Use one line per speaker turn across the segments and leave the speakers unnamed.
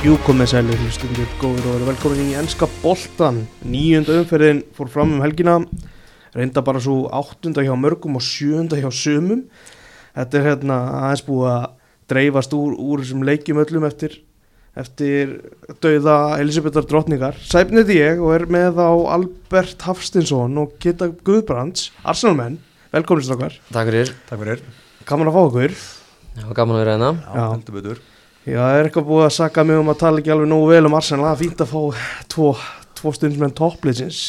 Jú komið sælir hlustundur góður og velkomin í ennska boltan. Nýjunda umferðin fór fram um helgina. Reynda bara svo áttunda hjá mörgum og sjöunda hjá sumum. Þetta er hérna aðeins búið að dreifast úr, úr þessum leikjum öllum eftir, eftir dauða Elisabethar drottningar. Sæpnið ég og er með á Albert Hafstinsson og Kitta Guðbrands Arsenalmenn, velkomin strakkar
Takk fyrir,
Takk fyrir.
Gaman að fá okkur.
Var gaman að vera hérna.
Já,
Já.
heldur betur.
Já, það er eitthvað búið að saka mig um að tala ekki alveg nógu vel um Arsenal. Það er fínt að fá tvo, tvo stundmenn toppliðsins.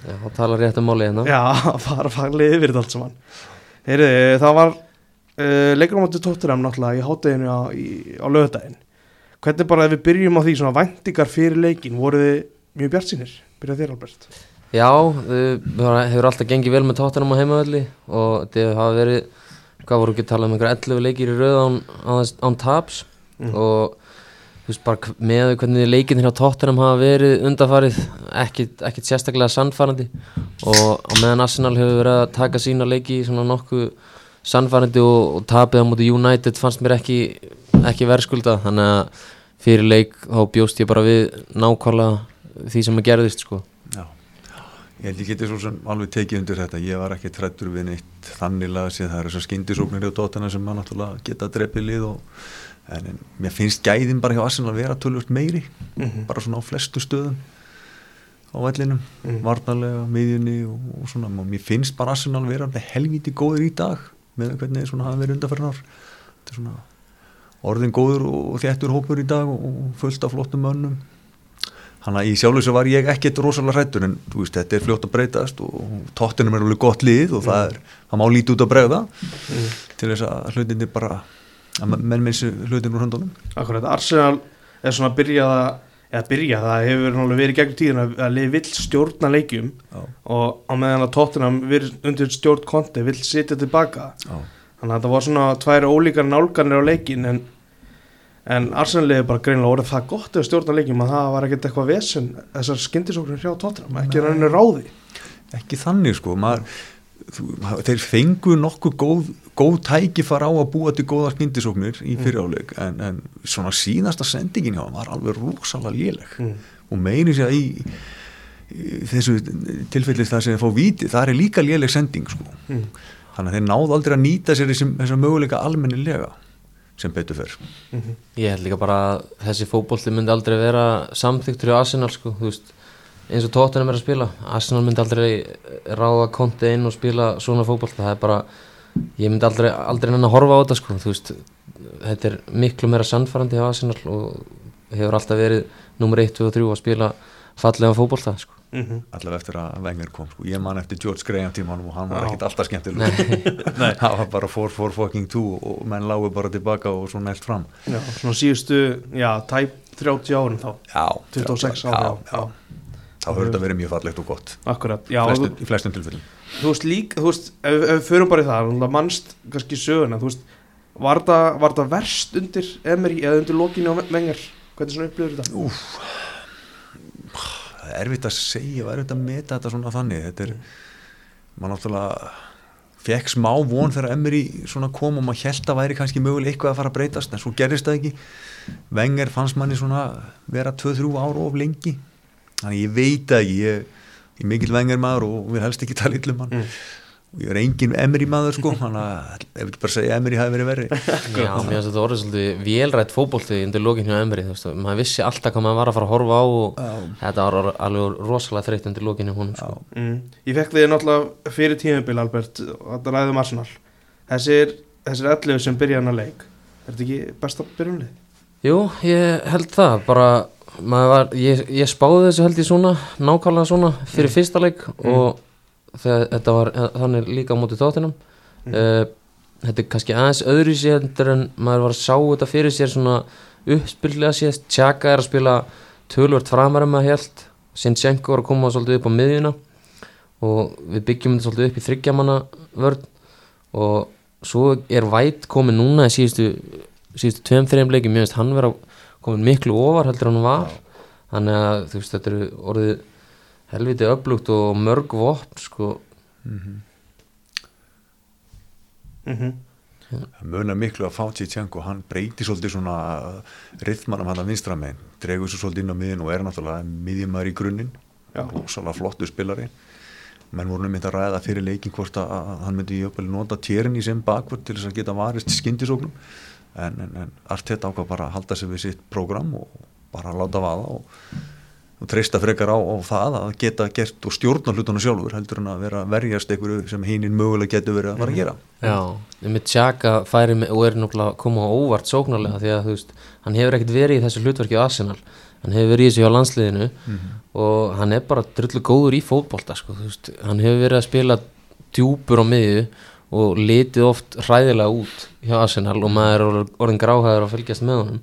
Já, það talar rétt um máli hérna.
Já, fara faglega yfir þetta allt saman. Heyriði, það var uh, leikur á móti tótturam náttúrulega í hátteginu á, á lögudaginn Hvernig bara ef við byrjum á því svona væntingar fyrir leikin voru þið mjög bjart sínir? Byrjað þér Albert.
Já, þau hefur alltaf gengið vel með tóttunum á heimavalli og þetta hafa verið, hvað voru ekki að tala um einhverja 11 leikir í rauð án, án, án taps
Mm.
og þú veist bara með hvernig leikinir hjá tóttunum hafa verið undarfarið ekkit, ekkit sérstaklega sannfærandi og á meðan Arsenal hefur verið að taka sína leiki svona nokkuð sannfærandi og, og tapið á móti United fannst mér ekki, ekki verðskulda þannig að fyrir leik þá bjóst ég bara við nákvæmlega því sem að gerðist sko
Já. Ég held geti svo sem alveg tekið undir þetta. Ég var ekki trættur við neitt þannilega að það er þessar skyndisóknir hjá Dótana sem maður náttúrulega geta drepið lið og en, en mér finnst gæðin bara hjá Arsenal að vera tölvöld meiri,
Mhm.
bara svona á flestu stöðum á vellinum,
Mhm.
varnarlega, miðjunni og, og svona, og mér finnst bara Arsenal vera alveg helvíti góður í dag með hvernig svona hafa verið undarferðin ár. Þetta er svona orðin góður og þéttur hópur í dag og, fullt af flottum mönnum. Þannig að í sjálfsög var ég ekkert rosalega hrættur en veist, þetta er fljótt að breytast og tóttinum er alveg gott lið og það, er, það má lítið út að bregða til þess að hlutinni bara að menn þessu hlutin úr höndunum.
Akkurat, Arsenal er svona að eða byrjað, það hefur verið gegnum tíðin að, lið vill stjórna leikjum
Já,
og á meðan að verið undir stjórn konti vill sitja tilbaka.
Já,
þannig að þetta var svona tvær ólíkar nálganir á leikin en, en Arsenal er bara greinlega orðið það gott ef stjórna leikjum að það var ekkert eitthvað vesen þessar skyndisóknir hjá Tottenham ekki rauninni ráði.
Ekki þannig sko maður, þú, þeir fengu nokkuð góð, góð tækifar á að búa til góða skindisóknir í fyriráleik en, en svona síðasta sendingin hjá hann var alveg rosalega léleg
Mm.
og meiri sér í, í þessu tilfelli það sem þeir fá víti það er líka léleg sending sko
mm.
þannig að þeir náðu aldrei að nýta sér þessum, þessum möguleika almennilega sem betur fyrr
Mhm.
Ég held líka bara að þessi fótbolti myndi aldrei vera samþyktur í Arsenal sko, veist, eins og Tottenham er að spila Arsenal myndi aldrei ráða konti inn og spila svona fótbolti það er bara, ég myndi aldrei, aldrei nenni að horfa á þetta sko, þú veist þetta er miklu meira sannfærandi hjá Arsenal og hefur alltaf verið nummer 1, 2 og 3 að spila fallega fótbolta sko.
Mm
allavega eftir að Wenger kom sko. ég man eftir George Graham tímanum og hann var
Já.
ekkit alltaf skemmtileg það var bara 4-4 fucking 2 og menn lágu bara tilbaka og svo nælt fram.
Já, svona síðustu já, tæp 30 árum þá.
Já,
26
já,
ára
já, þá höfður þetta verið mjög fallegt og gott.
Akkurat, já,
í flestum tilfellum
þú veist líka þú veist, ef, við förum bara í það mannst kannski söguna, þú veist var það, var það verst undir Emery eða undir lokinu á Wenger? Hvernig svona upplifur þetta?
Úf, það er erfitt að segja og erfitt að meta þetta svona þannig. Þetta er, maður náttúrulega fekk smá von þegar Emery svona kom og maður held að væri kannski mögulega eitthvað að fara að breytast en svo gerist það ekki. Wenger fannst manni svona vera 2-3 ára of lengi. Þannig ég veit það ekki ég, ég er mikill Wenger maður og við helst ekki tala illum hann
Mm.
og ég er engin Emery maður sko þannig að ef ekki bara segja Emery hafi verið verri
Já, mér finnst þetta orðið svolítið vélrætt fótbolti undir lokin hjá Emri, þú veist, maður vissi alltaf hvað maður var að fara að horfa á og
Já.
þetta var alveg rosalega þreytt undir lokin hjá honum sko.
Mm. Ég fekk þig náttúrulega fyrir tímabil Albert og þetta ræðum Arsenal þessir, þessir 11 sem byrja hann að leik er þetta ekki besta byrjunlið?
Jú, ég held það, bara var, ég, ég spáði þessu held ég svona nákvæmlega svona fyrir fyrsta leik og þegar þetta var eh, þannig líka á móti tóttinum
Mm.
uh, þetta er kannski aðeins öðru sér en maður var að sjá þetta fyrir sér svona uppspillega sér Tjaka er að spila tölvört framar en maður held Sinchenko var að koma svolítið upp á miðjuna og við byggjum þetta svolítið upp í þryggjamanna vörn og svo er Vætt komin núna í síðustu síðustu tveim, þreim leikjum, ég veist hann vera komin miklu ofar heldur en hann var. Þannig að þú veist þetta eru orðið helviti öflugt og mörg vopn sko.
Mhm.
Mm
munar miklu að fá Tjitsenko hann breytir svolítið svona rithmanum hann að vinstra megin, dregur svo svolítið inn á miðin og er náttúrulega miðjumar í grunninn.
Já.
rosalega flottu spilari. Menn voru mynd að ræða fyrir leikin hvort að, að hann myndi jöfnvel nota tjerin í sem bakvörd til þess að geta varist skyndisóknum en, en, en Arteta ákvað bara að halda sig við sitt prógram og bara láta vaða og, og treysta frekar á, á það að geta gert og stjórna hlutuna sjálfur heldur en að vera verjast einhverju sem hinin mögulega getur verið að fara að gera.
Já, með Tjaka færi með, og er náttúrulega að koma á óvart sóknarlega því að þú veist, hann hefur ekkert verið í þessu hlutverki á Arsenal, hann hefur verið í þessu hjá landsliðinu og hann er bara drullu góður í fótbolta sko, hann hefur verið að spila djúpur á miðju og litið oft hræðilega út hjá Arsenal og maður er orðinn gráhæður að fylgjast með honum.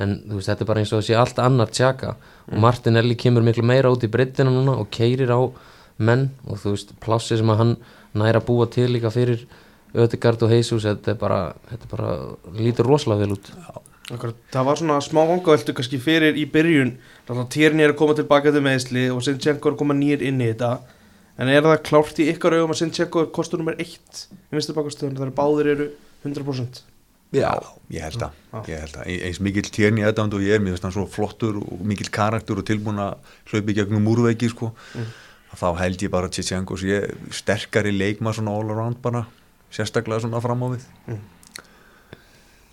En þú veist, þetta er bara eins og þessi allt annar Tjaka og Martinelli kemur miklu meira út í breyttina núna og keirir á menn. Og þú veist, plássi sem að hann næra að búa til líka fyrir Ödegard og Jesus, þetta er bara, þetta er bara lítur rosalega vel út.
Það var svona smá vangaveltu kannski fyrir í byrjun. Þannig að Tierney er að koma tilbaka til meðsli og Sinchenko er að koma nýr inn í þetta En er það klárt í ykkar augum að Sinchenko er kostur nummer eitt í vinstri bakastöðun þar báðir eru 100%
Já, ég held að, ég held að eins mikill tjerni aðdánd og ég er, mér finnst hann svo flottur og mikill karakter og tilbúin að hlaupi gegnum múrveiki sko,
Mm.
að þá held ég bara að Tjitsenko sé sterkari leikma svona all around bara, sérstaklega svona fram á við.
Mm.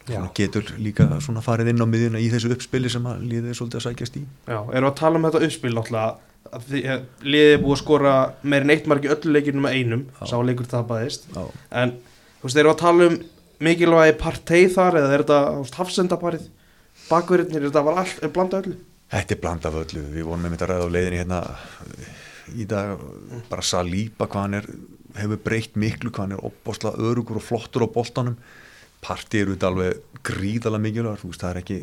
svona getur líka svona farið inn á miðjuna í þessu uppspili sem að líðið svolítið að sækjast í.
Já, erum við að tala um þetta uppspil náttúrulega að að liðið er búið að skora meirinn eitt marki öllu leikinu með einum
Já.
sá leikur tapaðist. En þú veist, erum við að tala um mikilvægi partei þar eða er þetta hafsendaparið? Bakverðinir, þetta var allt, er blanda öllu?
Þetta er bland af öllu, við vorum með þetta ræða á leiðinni hérna í dag, bara Salíba hvað hann er, hefur breytt miklu hvað hann er opbásla örugur og flottur á boltanum, eru þetta alveg þú veist það er ekki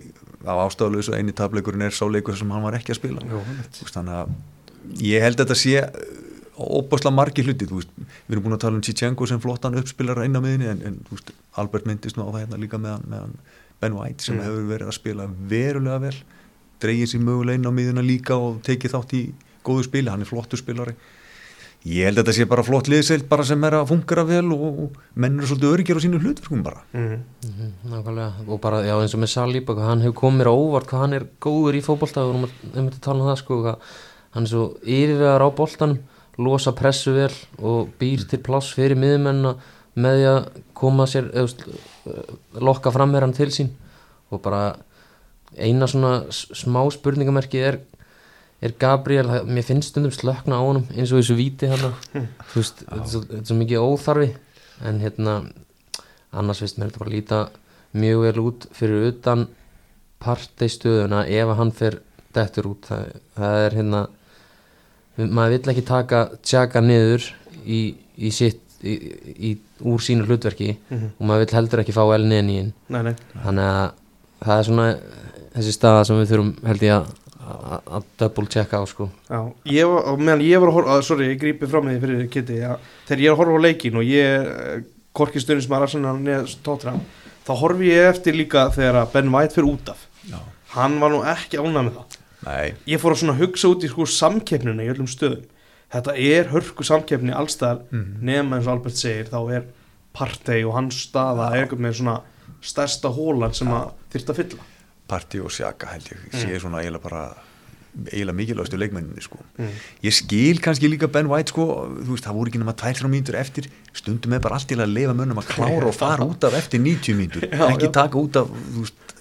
á ástæðulegu eini tableikurinn er sáleikur sem hann var ekki að spila,
Jó,
veist þannig að ég held að þetta sé opbásla margi hluti, veist við erum búin að tala um Chichenko sem flottan uppspilara inn á miðinni en, en veist, Albert myndist nú á það hérna líka meðan, meðan Ben White sem
Mm.
hefur verið að spila verulega vel dreigir sér mögulega inn á miðuna líka og tekið þátt í góðu spili, hann er flottur spilari ég held að þetta sé bara flott liðseild bara sem er að fungera vel og, og menn eru svolítið öryggir á sínu hlutverkum bara.
Mm.
Mhm, Nákvæmlega, og bara, já eins og með hvað hann hefur komið mér á óvart hvað hann er góður í fótbolta og við að tala um það sko hvað hann er svo yfirvegar á boltanum losa pressu vel og býr til pláss fyrir miðumennina með því að koma sér veist, eh, lokka fram með hann til sín. Og bara eina svona smá spurningamerki er er Gabriel, mér finnst stundum slökna á honum eins og þessu víti hérna þú veist, þetta er, svo, svo mikið óþarfi. En hérna annars veist mér þetta bara líta mjög vel út fyrir utan parteistöðuna ef að hann fer dettur út. Það, það er hérna maður vill ekki taka tjaka niður í, í sitt í, í, úr sínu hlutverki
Mhm.
og maður vill heldur ekki fá elni inn í inn
Nei, nei,
þannig að það er svona þessi staða sem við þurfum held ég að að- double checka á sko.
Já. Ég var, og meðan ég var að horfa, sorry, ég grípi fram með því fyrir Kitty, þegar ég er að horfa á leikin og ég, korki stundin sem að Arsenal neð tóttra, þá horfi ég eftir líka þegar að Ben White fyrir út af.
Já.
hann var nú ekki ánæg með það.
Nei,
ég fór að svona hugsa út í sko samkeppnina í öllum stöðum. Þetta er hörku samkeppni allstaðar
Mhm.
nema eins og Albert segir þá er partei og hans staða er eitthvað með svona stærsta hólan sem að þyrft að fylla
Parti og Sjaka held ég
Mm.
sé svona eiginlega bara eiginlega mikilvægastu leikmenninni sko
mm.
ég skil kannski líka Ben White sko þú veist það voru ekki nema 2-3 mínútur eftir stundum er bara allt til að leifa mönnum að klára og fara út af eftir 90 mínútur
Já,
ekki
já.
taka út af veist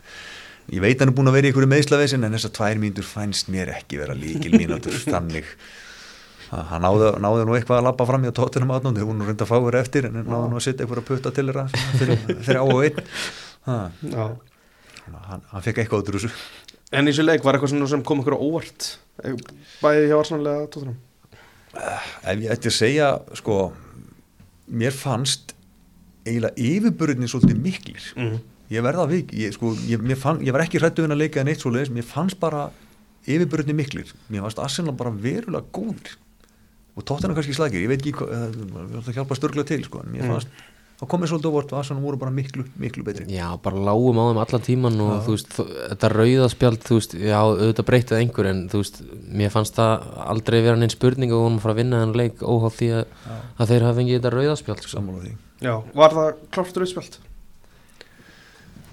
ég veit hann er búin að vera í einhverju meðslavesin en þessar 2 mínútur fannst mér ekki vera líkil mínútur þannig hann náði, náði nú eitthvað að lappa fram í að tóttunum aðnátt þau voru nú reynda að fá þér eftir en náði nú að setja eitthvað að putta til þeirra fyrir á og einn
Já.
hann, hann fekk eitthvað út úr þessu
en í þessu leik var eitthvað sem kom ykkur á óvart Eh, bæði hjá Arsenal eða tóttunum
ef ég ætti að segja sko mér fannst eiginlega yfirburðinni svolítið miklir
mm.
ég verða að vik ég, sko, ég, fann, ég var ekki hrættu en að leika en eitt svo leiðis mér fannst bara yfirburðinni miklir mér fannst Arsenal bara verulega góðir og tóttina kannski slagir ég veit ekki hvað, eh, ég ætla að hjálpa störglega til sko, en mér
Mm.
fannst, þá komið svolítið óvart og Arsenal voru bara miklu, miklu betri
Já, bara lágum á þeim allan tíman og
Já.
þú veist, þetta rauðaspjald þú veist, já, auðvitað breytið einhver en þú veist, mér fannst það aldrei vera neinn spurning og hún að fara að vinna þennan leik óháð því að, að þeir hafa fengið þetta rauðaspjald sko.
sammála því
Já, var það klárt rauðspjald?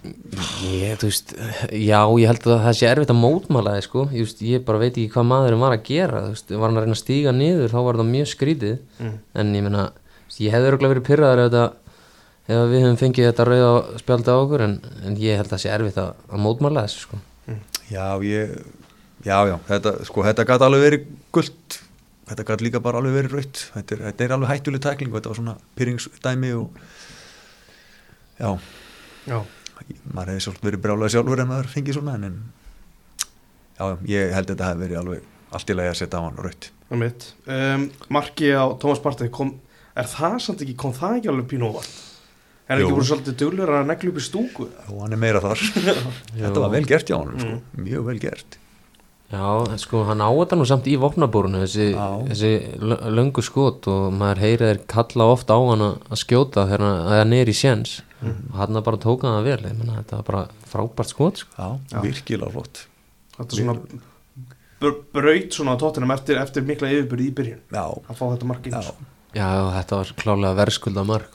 Ég, þú veist, já, ég held að það sé erfitt að mótmála þið, sko, ég, veist, ég bara veit ekki hvað maðurinn var að gera, þú veist, var hann að reyna að stíga niður, þá var það mjög skrítið,
Mm.
en ég veist, ég hefði örgulega verið pyrraður ef, þetta, ef við höfum fengið þetta rauða spjaldi á okkur, en, en ég held að það sé erfitt að, að mótmála þessu, sko.
Já, ég, já, já, þetta, sko, þetta gæti alveg verið gullt, þetta gæti líka bara alveg verið raut, þetta er, þetta er alveg hættuleg tækling og þetta var svona pyrringsdæmi og, já,
Já,
maður hefði svolítið verið brjálega sjálfur en maður fengið svona en, en já, ég held að þetta hefði verið alveg allt í lagi að setja á hann raut.
um Marki á Tómas Partey kom Er það samt ekki, kom það ekki alveg pínu óvart? Er
Jú.
ekki voru svolítið duglur að neglu upp í stúku?
Og hann er meira þar. þetta var vel gert hjá hann, sko, mjög vel gert.
Já, sko, hann á þetta nú samt í vopnabúrunu, þessi,
Já.
þessi lö- löngu skot og maður heyrið þeir kalla ofta á hann að að skjóta þegar hann- að er í séns og hann bara tók hann það vel, ég menna, þetta var bara frábært skot, sko.
Já,
Já.
virkilega flott.
Þetta er svona br- braut svona á tóttinum eftir, eftir mikla yfirbyrði í byrjun
Já,
að fá þetta mark inn
já.
Já, þetta var klálega verðskulda mark.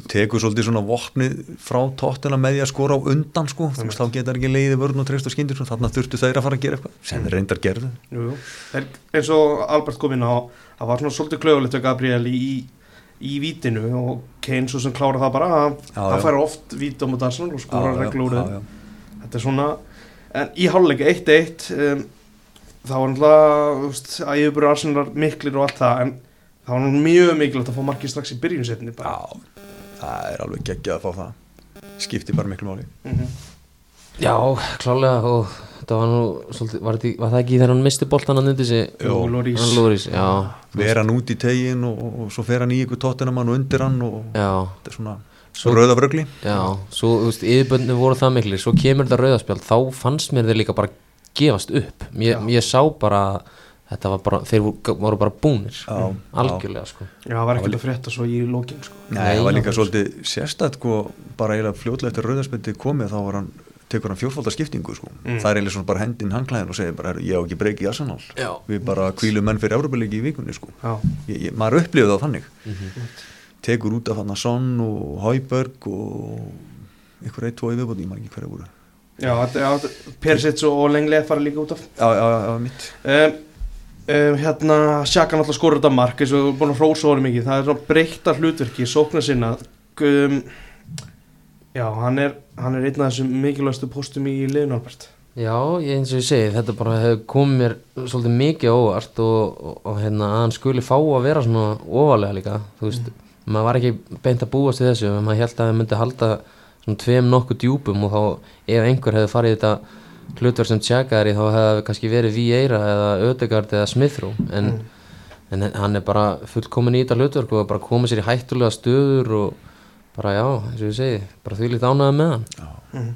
Þú tekur svolítið svona vopnið frá tóttina með því að skora á undan sko, þú veist, þá getur ekki leiði vörn og treyst og skindir, þarna þurftu þeir að fara að gera eitthvað sem þeir reyndar gerðu.
jú, jú. Þeir, eins og Albert kom inn á það var svona svolítið klögulegt við Gabriel í, í, vítinu og Kane svo sem klára það bara
já.
fær oft vít á mútið Arsenal og skora
já.
þetta er svona en í háluleika 1-1 um, það var náttúrulega að Arsenal var miklir og allt það en það var mjög mikilvægt að fá markið strax í byrjunsetni bara
Já, það er alveg geggjað að fá það skipti bara miklu máli
Mhm.
Já, klálega og þetta var nú svolítið, var, þetta, var það ekki þegar hann misti boltan hann undir sig? Já.
vera hann út í tegin og, og svo fer hann í ykkur tóttinamann og undir hann og
Já,
þetta er svona
Svo-
rauða frögli
já, svo, þú veist, yfirböndinu voru það mikli, svo kemur þetta rauðaspjald, þá fannst mér þeir líka bara gefast upp. Ég, ég sá bara, þetta var bara, þeir voru, bara búnir,
Já,
algjörlega, sko.
Já, það var ekkert að frétta svo í lókin sko.
Nei, það var líka svolítið sérstætt sko, bara eiginlega fljótlega eftir rauðarspildi komið þá var hann, tekur hann fjórfaldar skiptingu sko.
Mm.
það er eiginlega svona bara hendinn hangklæðin og segir bara, "Herru, ég á ekki breyki í Arsenal
Já.
við bara kvílum menn fyrir Európa-leiki í vikunni sko.
Já,
ég, ég, maður upplifið það þannig
Mhm.
tekur út af hann Son og Hauberg og ykkur eitt, tvo
um, Hérna, Sjaka náttúrulega skorur þetta mark eins og við erum búin að hrósa orðið mikið. Það er svona breytta hlutverki, sóknar sinna um, Já, hann er, hann er einn af þessum mikilvægstu postum í liðinu Albert.
Já, eins og ég segi, þetta bara hefur komið mér svolítið mikið óvart og, og, og hérna, hann skuli fá að vera svona ofalega líka, þú veist, maður var ekki beint að búast við þessu, maður held að það myndi halda svona tveim nokkuð djúpum og þá ef einhver hefði farið í þetta hlutverk sem tjakaðar í þá hefði það kannski verið Vieira eða Ödegard eða Smithrow en, en hann er bara fullkomin í þetta hlutverk og bara komið sér í hættulega stöður og bara já, eins og ég segi, bara því lítið ánægða með hann.
Mhm.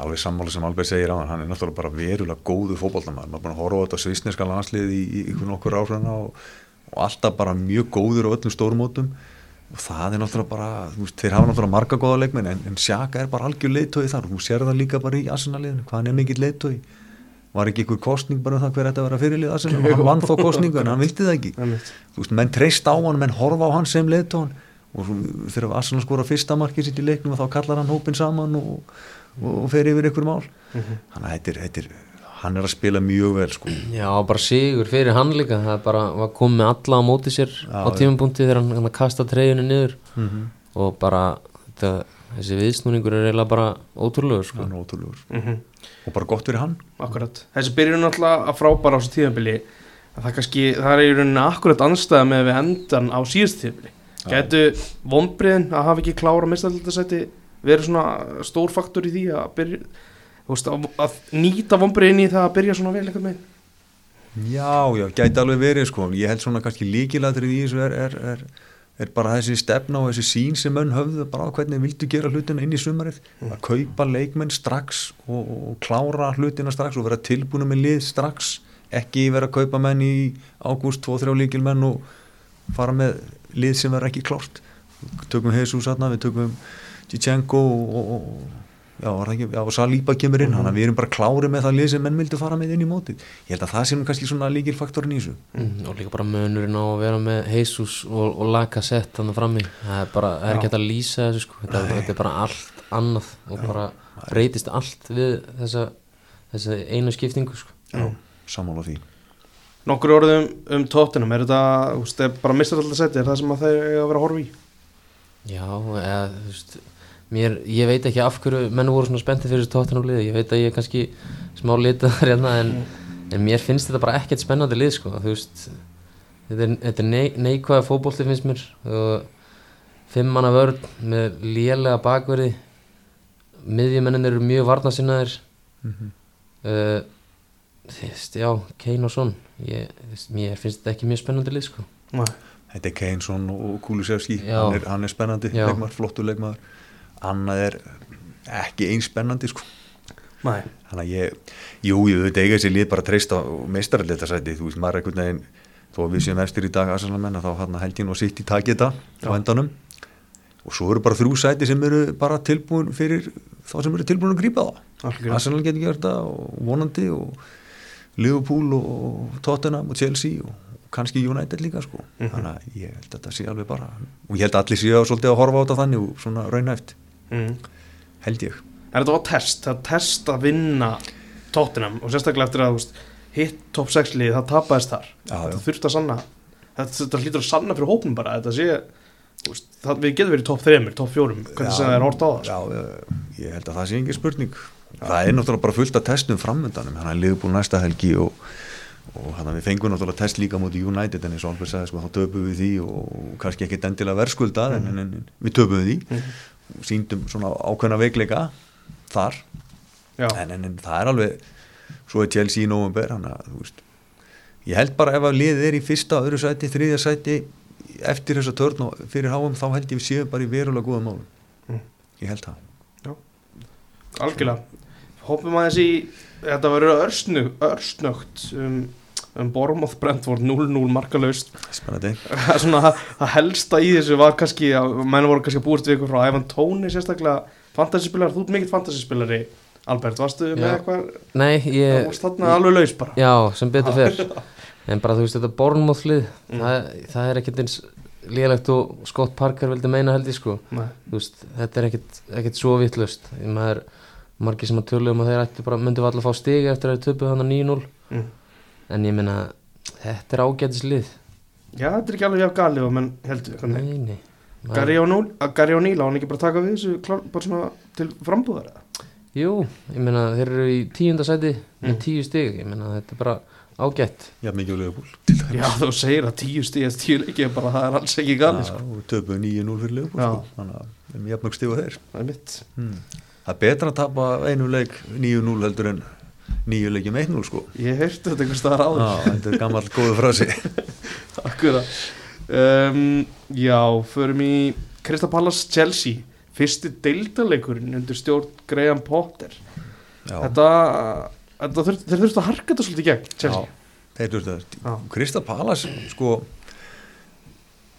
alveg sammáli sem Albert segir á hann. Hann er náttúrulega bara verulega góðu fótballtamaður maður er bara að horfa á þetta svisneska landslið í, í ykkur nokkur áhrifna og, og alltaf bara mjög góður á öllum stórmótum og það er náttúrulega bara þú veist, þeir hafa náttúrulega marga góða leikmenn en, en Sjaka er bara algjör leiðtói þar. Og þú sér það líka bara í Arsenal-liðinu, hvað hann er mikill leiðtói var ekki ykkur kostning bara um það hver þetta var að fyrirlið Arsenal? Og hann vann þá kostningu en hann vildi það ekki. Þú veist, menn treyst á hann, menn horfa á hann sem leiðtóan og svo, þegar Arsenal skora fyrsta markið sitt í leiknum þá kallar hann hópin saman og, og, og fer yfir ykkur mál.
Mhm.
þannig að er, þetta er hann er að spila mjög vel sko.
Já, bara sigur fyrir hann líka. Það er bara var komið með alla á móti sér
Já,
á tímapunkti þegar hann, hann kasta treyjunni niður.
Mm -hmm.
og bara þetta, þessi viðsnúningur er eiginlega bara ótrúlegur sko.
hann ótrúlegur.
Mhm.
og bara gott fyrir hann.
Akkurat. Þessi byrjun náttúrulega að frábæra á þessu tíðanbili það, kannski, það er í rauninni akkurat anstæða með við endan á síðast tíðanbili Gætu vonbriðin að hafa ekki klára mistaldasæti verið svona stór faktor í því að byrja veist, að, að nýta vonbriðin í það að byrja svona vel eitthvað með
já, já, gæti alveg verið sko. Ég held svona kannski líkilatrið í þessu er, er, er, er bara þessi stefna og þessi sín sem menn höfðu bara á hvernig vildu gera hlutina inn í sumarið. Að kaupa leikmenn strax og, og klára hlutina strax og vera tilbúinu með lið strax. Ekki vera að kaupa menn í ágúst 2-3 líkilmenn og fara með lið sem verður ekki klárt. Tökum Jesus aðna, við tökum Tjichenko og, og, já, það ekki, já, og Salíba kemur inn, þannig að við erum bara klári með það lið sem menn vildu fara með inn í mótið. Ég held að það sé nú kannski svona líkir faktorin í þessu.
Mm, og líka bara munurinn á að vera með Jesus og, og laka sett þannig frammi. Það er bara, það er ekki hægt að lýsa þessu sko. Þetta, þetta er bara allt annað og bara breytist allt við þessa, þessa einu skiptingu sko.
Já, sammála því.
Nokkur orðum um tóttinum, er þetta, þú veist, er bara mistar alltaf seti, er það sem að þeir eiga að vera að horfa í?
Já, eða, þú veist mér, ég veit ekki af hverju menn voru svona spenntið fyrir þessu tóttunum liði, ég veit að ég er kannski smá litað þar hérna en, en mér finnst þetta bara ekkert spennandi lið sko, þú veist þetta er, þetta er nei, neikvæða fótbolti finnst mér. Og fimm manna vörð með lélega bakverði. Miðjumennin eru mjög varnasinnaðir
mm -hmm.
uh, þú veist, já, Kane og Son. Ég, finnst þetta ekki mjög spennandi lið sko.
Nei.
Þetta er Keynesson og Kulusevski. Hann er, hann er spennandi
Já.
leikmaður, flottur leikmaður annað er ekki eins spennandi sko
Nei.
þannig að ég, jú, ég veit eiga þessi lið bara að treysta meistarallita sæti, þú veist, maður er einhvern veginn þó að við séum efstir í dag aðsalamenn þá hann held ég nú að sitt í takið þetta á endanum og svo eru bara þrjú sæti sem eru bara tilbúin fyrir þá sem eru tilbúin að grípa það. Arsenal getur gert það og vonandi og Liverpool og Tottenham og Chelsea og kannski United líka sko
Mhm.
þannig að ég held að þetta sé alveg bara og ég held að allir séu svolítið að horfa á þetta þannig og svona raunæft,
Mm.
held ég.
En þetta var test, það var test að vinna tóttinam og sérstaklega eftir að veist, hitt top 6 lið, það tapaðist þar.
Já, já.
þetta þurfti að sanna. Þetta, þetta hlýtur að sanna fyrir hópum bara. Þetta sé, veist, það, við getum verið top 3 top 4, hvernig sem það er hort á það
já, já, ég held að það sé engin spurning. Það er náttúrulega bara fullt af testum framöndanum hann er liðbúl næsta helgi og, og hann við fengum náttúrulega test líka mútið United. En eins og Albert sagði sko, þá töpum við því og kannski ekki endilega verðskuldað en, en, en við töpum við því.
Mhm.
Síndum svona ákveðna veikleika þar. En, en, en það er alveg svo er Chelsea í november þú veist ég held bara ef að liðið er í fyrsta, öðru sæti, þriðja sæti eftir þessa törn og fyrir háum þá held ég við séum bara í verulega góða málum.
Mm.
ég held það.
Algjörlega. Hópum aðeins í, þetta verður örsnu, örsnögt um, um Bormoth Brentford 0-0 markalaust.
Spennandi.
Það er svona það helsta í þessu var kannski að menn voru kannski að búist við ykkur frá Ivan Tóni sérstaklega fantasyspilari, þú ert mikill fantasyspilari Albert, varstu með
Já.
eitthvað?
Nei,
það
ég,
varst þarna alveg laus bara.
Já, sem betur fyrr en bara þú veist þetta bornmóðlið
Mm.
það, það er ekkert eins lélegt og Scott Parker vildi meina held ég sko. Veist, þetta er ekkert, ekkert svo vittlust maður, margir sem að tölu um að þeir ættu bara, myndi alltaf fá stig eftir að þeir töpu hann að 9-0
Mm.
En ég meina, þetta er ágætis lið
já, þetta er ekki alveg hjá galið og menn heldur
nei, nei Maður-
Gary O'Neill á hann ekki bara taka við þessu klár, bara svona til frambúðar eða?
jú, ég meina, þeir eru í tíunda sæti með
Mm.
tíu stig, ég meina, þetta er bara ágætt
já mikið á Leopold
já, þú segir að tíu stíð eftir tíu leiki er bara, það er alls ekki galið sko.
og töpuðu 9-0 fyrir
Já.
sko. þannig að við erum jafnmjög stífa þeir
það er mitt
hmm. það er betra að tapa einu leik 9-0 heldur en 9 leikjum 1-0 sko.
Ég heyrti þetta einhvers staðar áður.
Já, þetta er gammal góðu frasi.
Um, Já, förum í Krista Pallas Chelsea. Fyrsti deildarleikurinn undir stjórn Graham Potter.
Já,
Þetta, þetta þeir þurftu að harka þetta svolítið gegn Chelsea.
Þeir þurftu
Já.
að Krista Palas sko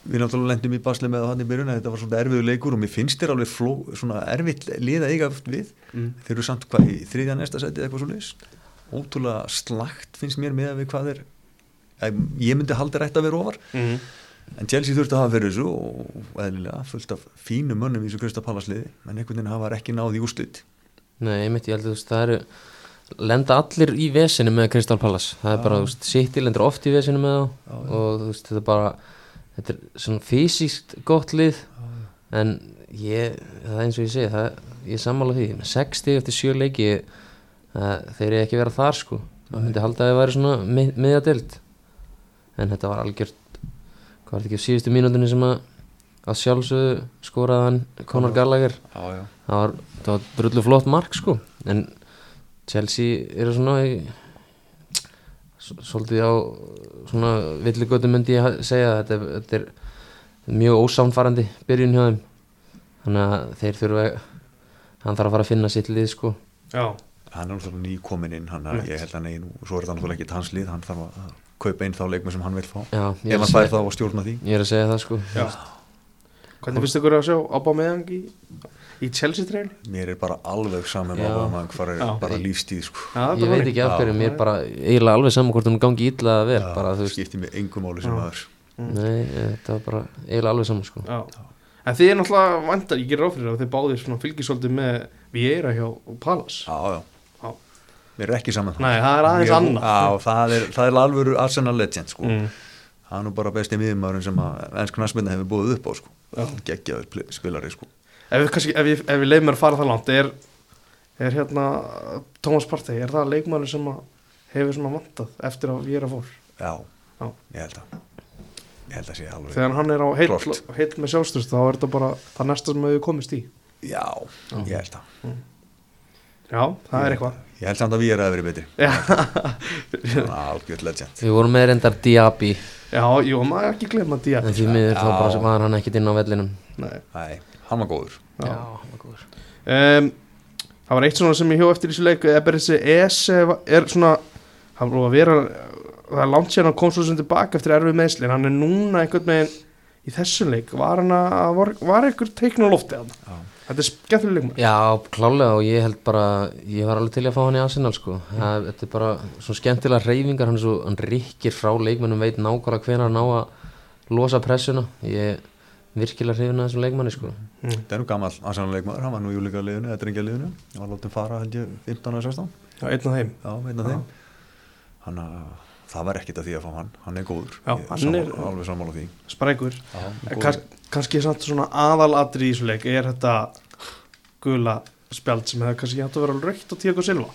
við náttúrulega lendum í basli með það hann í byrjun þetta var svona erfiðu leikur og mér finnst þér alveg fló, svona erfitt lið að eiga við.
Mm.
þeir eru samt hvað í þriðja næsta seti eitthvað svo leis ótrúlega slagt finnst mér með að við hvað er ég myndi halda rætt að vera ofar.
Mm.
en Chelsea þurfti að hafa fyrir þessu og eðlilega fullt af fínum mönnum í þessu Krista Palas liði en einhvern veginn hafa ekki náð í úrslit.
Nei, einmitt, ég held að þú veist, það eru lenda allir í vesinu með Crystal Palace. Það er bara, þú veist, City lendur oft í vesinu með þá og þú veist, þetta er bara þetta er svona fysiskt gott lið en ég það er eins og ég segi, það, ég sammála því. Með 6 stig eftir 7 leiki þeir eru ekki vera þar sko. Það myndi halda að það væri svona mið, miðjadelt en þetta var algjört hvað var þetta ekki á síðustu mínútinni sem að að sjálfsögðu skoraði hann Conor. Gallagher.
Já, já.
það var, það var drullu flott mark sko. En Chelsea eru svona í, svolítið á svona villigötu myndi ég segja þetta er, þetta er mjög ósamfarandi byrjun hjá þeim. Þannig að þeir þurfa hann þarf að fara að finna sitt lið sko.
Já,
hann er náttúrulega nýkomin inn hann,
Rétt.
ég held að negin, svo er það náttúrulega ekki hans lið hann þarf að kaupa inn þá leikma sem hann vil fá.
Já,
ef
er
hann fær þá að stjórna því.
ég er að segja það sko.
Já. Hvernig finnst ykkur að sjá Abba meðang í Chelsea treyni
mér er bara alveg saman að hvað er
Já.
bara lífstíð sko.
ég veit ekki af hverju, mér er bara eiginlega alveg saman hvort hún gangi illa eða vel, bara
skiptir mig engum máli sem
Já.
maður
nei, þetta var bara eiginlega alveg saman sko
Já. En þið er náttúrulega vandar, ég gerir ráfyrir að þið báðir fylgisóldi með Vieira hjá Palace
já, já.
Já.
mér er ekki saman
Nei, það er aðeins annað
já, það er, það er alvöru Arsenal legend sko.
mm.
það er nú bara besti miðjumæðurinn sem að ennsku næstmynda hefur búið upp á sko. Geggjaður spilari sko.
Ef við, kannski, ef ég, ef ég leið mér að fara það langt er, er hérna Thomas Partey, er það leikmæður sem að hefur svona vantað eftir að Vieira fór?
Já,
Já.
ég held að ég held að sé alveg
þegar hann er á heill með sjálfstöðst þá er þetta bara það næsta sem við komist í.
Já, ég held að.
Já, það er eitthvað.
ég held samt að við erum að vera betri.
Já,
Svona algjörð legend.
Við vorum með reyndar Diaby.
Já jú, maður ekki glemma
en
Diaby.
Því miður þá
Já.
bara var hann ekkit inn á vellinum.
Nei,
Nei, hann var góður.
Já.
hann var góður.
Um, það var eitt svona sem ég hjó eftir í þessu leik eða bara þessi Ese er svona hann var að vera það er langt sér hann kom svo sem tilbaka eftir erfið meðsli en hann er núna einhvern veginn í þessu leik var hann að var, var einhver teikn á lofti hann
Já.
þetta er skemmtileg leikmar
Já, klálega og ég held bara ég var alveg til að fá hann í Arsenal sko. Það, þetta er bara svona skemmtilega reyfingar hann, er svo, hann rikkir frá leikmennum veit nákvæmlega hvenær hann ná að losa pressuna. Ég virkilega hrifin að þessum leikmanni sko.
Mm.
Það er nú gammal Arsenal leikmaður, hann var nú í júlíka liðinu eða drengja liðinu, hann var látið fara held ég 15 og 16,
já, einn af þeim.
Já, einn af þeim. Hann að það var ekkit að því að fá hann. Hann er góður,
Já,
Ég
hann er-
alveg sammála því.
sprækur. Kannski samt svona aðalatri í þessu leik er þetta gula spjald sem hefði kannski hægt að vera raukt og Tíako Silva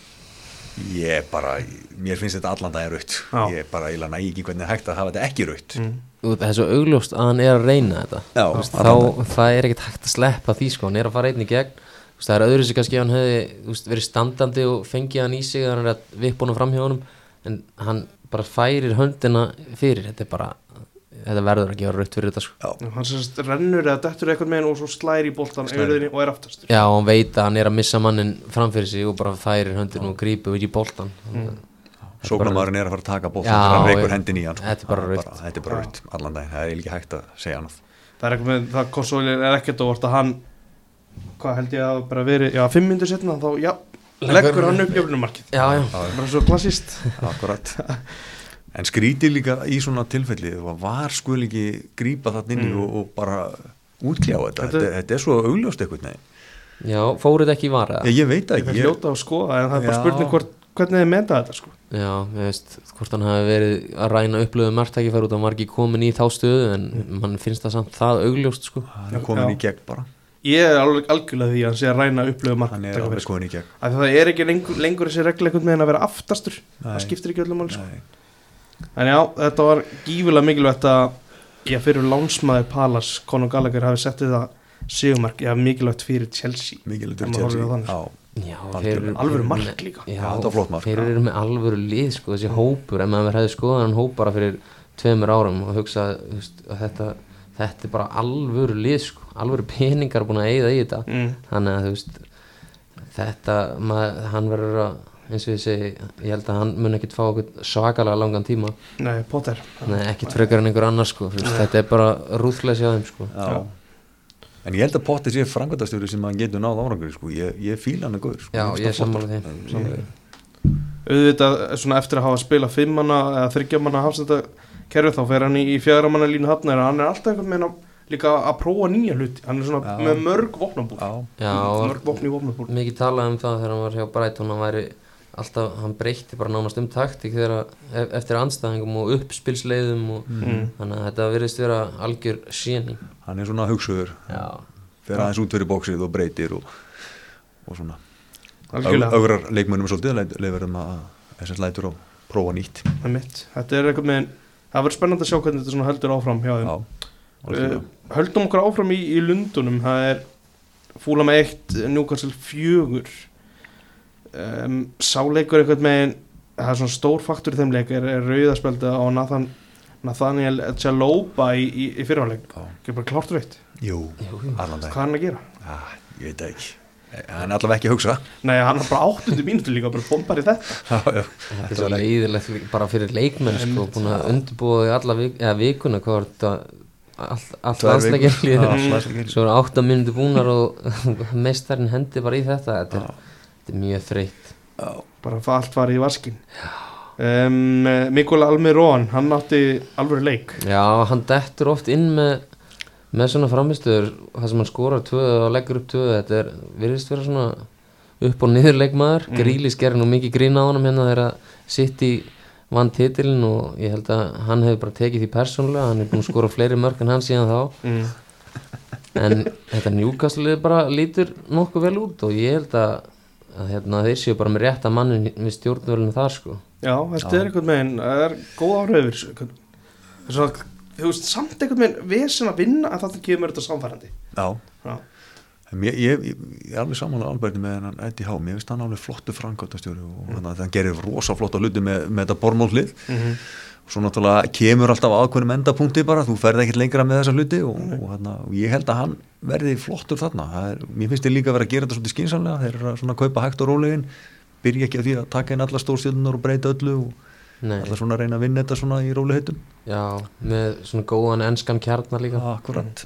ég bara, mér finnst þetta allan daginn raut
Já.
ég bara eiginlega næ ekki hvernig er hægt að hafa þetta ekki raut
mm.
Það er svo augljóst að hann er að reyna þetta.
Já, allan
þá það er ekkert hægt að sleppa því sko. Hann er að fara einn í gegn. Þú veist, það er öðru sig kannski hann hefði verið standandi og fengið hann í sig hann er að vippa honum fram hjá honum en hann bara færir höndina fyrir. Þetta er bara þetta verður að gefa raut fyrir þetta sko.
Hann sérst rennur eða dettur eitthvað með og svo slæri í boltan
Slær.
auðvitaðinni og er aftastur
Já, og hann veit að hann er að missa mannin framfyrir sig og bara færir höndin og grípur í boltan
Mm.
sóknarmaðurinn er að fara að taka bótt
Já,
þegar hann
já.
reykur hendin í hann sko.
Þetta er bara
Það
rautt.
þetta er bara raut, allan daginn, það er ekki hægt að segja annað.
Það er eitthvað með, það konsoli er ekkert óvart að hann hvað held ég að bara veri já, fimm myndir setna þá, já, leggur hann upp jöfnumarkið
Já, já,
En skrítið líka í svona tilfelli og var skul ekki grípa þarna inni
Mm.
og, og bara útkljá þetta
Þetta-
þetta, þetta er svo augljóst eitthvað nei.
já, fóruð ekki í vara
ég, ég veit það
ég
ekki ég,
hljóta að skoða en það er bara spurning hvort, hvernig þið meta þetta sko.
Já, ég veist, hvort hann hafi verið að ræna upplöðu margtækifæri út að hann var ekki komin í þá stöðu en mann finnst það samt það augljóst sko
hann er komin
Já.
í gegn bara
ég er alveg algjörlega því að hann sé að ræna
hann er í gegn
að það er ekki lengur, lengur þessi regla einhvern veginn að vera aftastur það
Nei.
skiptir ekki öllum alveg sko.
Nei.
En já, þetta var gífulega mikilvægt að ég fyrir lánsmaður Palas Conor Gallagher hafi sett þetta sigumark, já mikilvægt fyrir Chelsea.
Mikilvægt fyrir Chelsea. Já,
alvöru mark líka.
Já,
þetta var flott mark.
þeir eru með alvöru lið sko, þessi hópur, ef maður hefði skoðað hann hóp bara fyrir tveimur árum og hugsa að þetta, þetta er bara alvöru lið sko, alvöru peningar búin að eyða í þetta.
Mm.
þannig að þú veist þetta, maður, hann verður að eins og ég segi, ég held að hann mun ekkit fá okkur svakalega langan tíma.
Nei, Potter.
Nei, ekkit frekar en einhver annar sko, þú veist, þetta er bara rúðflæsi á þeim sko.
Já. En ég held að Potti sé frangandastjóri sem hann getur náð árangur sko. ég, ég fíla hann að góður sko.
Já, ég er sammála því,
auðvitað svona eftir að hafa spilað fimmana eða þryggjamanna hafsenda kerfi þá fer hann í, í fjögramanna línu hafna en hann er alltaf einhvern veginn að líka að prófa nýja hluti. Hann er svona
Já.
með mörg vopnabúr
Já,
mörg vopn í vopnabúr
mikið talað um það þegar hann var hjá Brighton hann væri alltaf, hann breytti bara nánast um taktík þegar ef- eftir anstæðingum og uppspilsleiðum og
mm.
þannig að þetta virðist vera algjör síning
hann er svona hugsuður.
Já,
fer aðeins út fyrir bóksið og breytir og, og svona.
Algjörlega.
Augrar leikmönnum svolítið leifir þeim að þessast lætur og prófa nýtt.
Það er mitt. Þetta er einhvern veginn það verður spennandi að sjá hvernig þetta heldur áfram hjá þeim.
Já,
uh, höldum okkur áfram í, í Lundunum það er fúla með eitt Newcastle fjögur um, sáleikur einhvern veginn það er svona stór faktur í þeim leik er, er rauðaspelda á Nathan, Nathaniel Chaloba í, í, í fyrirháleik ekki bara klárt veitt hvað er hann að gera?
ah, Ég veit ekki. Eh, Hann er allavega ekki að hugsa.
Nei, hann er bara áttundi mínútu líka bara bombar í þetta.
Já, já.
þetta er leiðilegt bara fyrir leikmenn sko, búin að undirbúa í alla vik eða vikuna hvað var þetta? Allt, allt landsleikir. svo eru átta mínútur búnar og meistarinn hendi bara í þetta. Þetta er. Þetta er mjög þreytt.
Bara allt var í vaskin. Um, Mikola Almirón hann átti alveg leik.
Já, hann dettur oft inn með með svona framistöður það sem hann skorar tvöðu og leggur upp tvöðu þetta er, virðist vera svona upp og niður leikmaður,
Mm.
Grílis gerir nú mikið grín á honum hérna þegar að sitt í vann titilin og ég held að hann hefur bara tekið því persónulega, hann er búin að skora fleiri mörg en hann síðan þá.
Mm.
en þetta njúkastlið bara lítur nokkuð vel út og ég held að, að hérna, þeir séu bara með rétta mannin við stjórnvölinu þar sko.
Já, þetta er einhvern veginn það er góð áhrif yfir þessu einhvern- það er svona, þú veist, samt einhvern veginn vesen að vinna að þetta kemur þetta samfærandi
Já,
Já,
ég, ég, ég er alveg samanlega alberti með hennan Eddie Há, mér finnst hann alveg flottu frangátastjóri og mm. hann gerir rosa flotta hluti með, með þetta bormólhlið
mm
og svo náttúrulega kemur alltaf ákveðnum endapunkti bara, þú ferð ekkert lengra með þessa hluti og, og, hana, og ég held að hann verði flottur þarna, það er, mér finnst ég líka að vera að gera þetta svolítið skynsamlega, þeir eru að svona kaupa hægt og rólegin, byrja ekki að því að taka inn alla stórstjörnunar og breyta öllu og
Nei,
alltaf svona að reyna að vinna þetta svona í rólegheitum
já, með svona góðan enskan kjarnar líka.
Akkurat,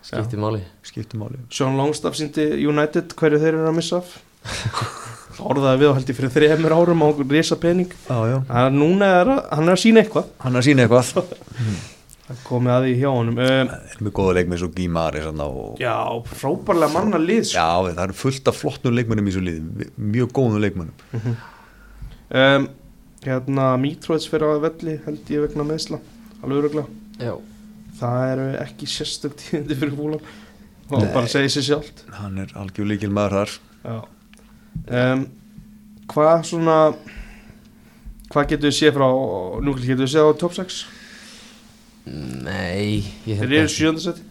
skipti máli.
Sean Longstaff síndi United hverju þeir eru að missa af orðaði við á held ég fyrir þremur árum á okkur risa pening
Já, já,
Þannig að núna er að, hann er að sína eitthvað.
Hann er að sína eitthvað.
Það komið að því hjá honum. Um,
er með góða leikmið svo Gímari og
Já, frábærlega manna lið sko.
Já, það eru fullt af flottum leikmönnum í svo liði, mjög góðum leikmönnum.
um, Hérna Mitrovic fyrir að velli held ég vegna meðsla alveg öruglega
Já,
það eru ekki sérstök tíðindi fyrir fúlan og bara segja sér sjálft.
Hann er algjör líkil maður þar.
Já um, Hvað svona hvað getur við séð frá núkli getur við séð á top 6
nei ég held
þeir eru sjöndarsæti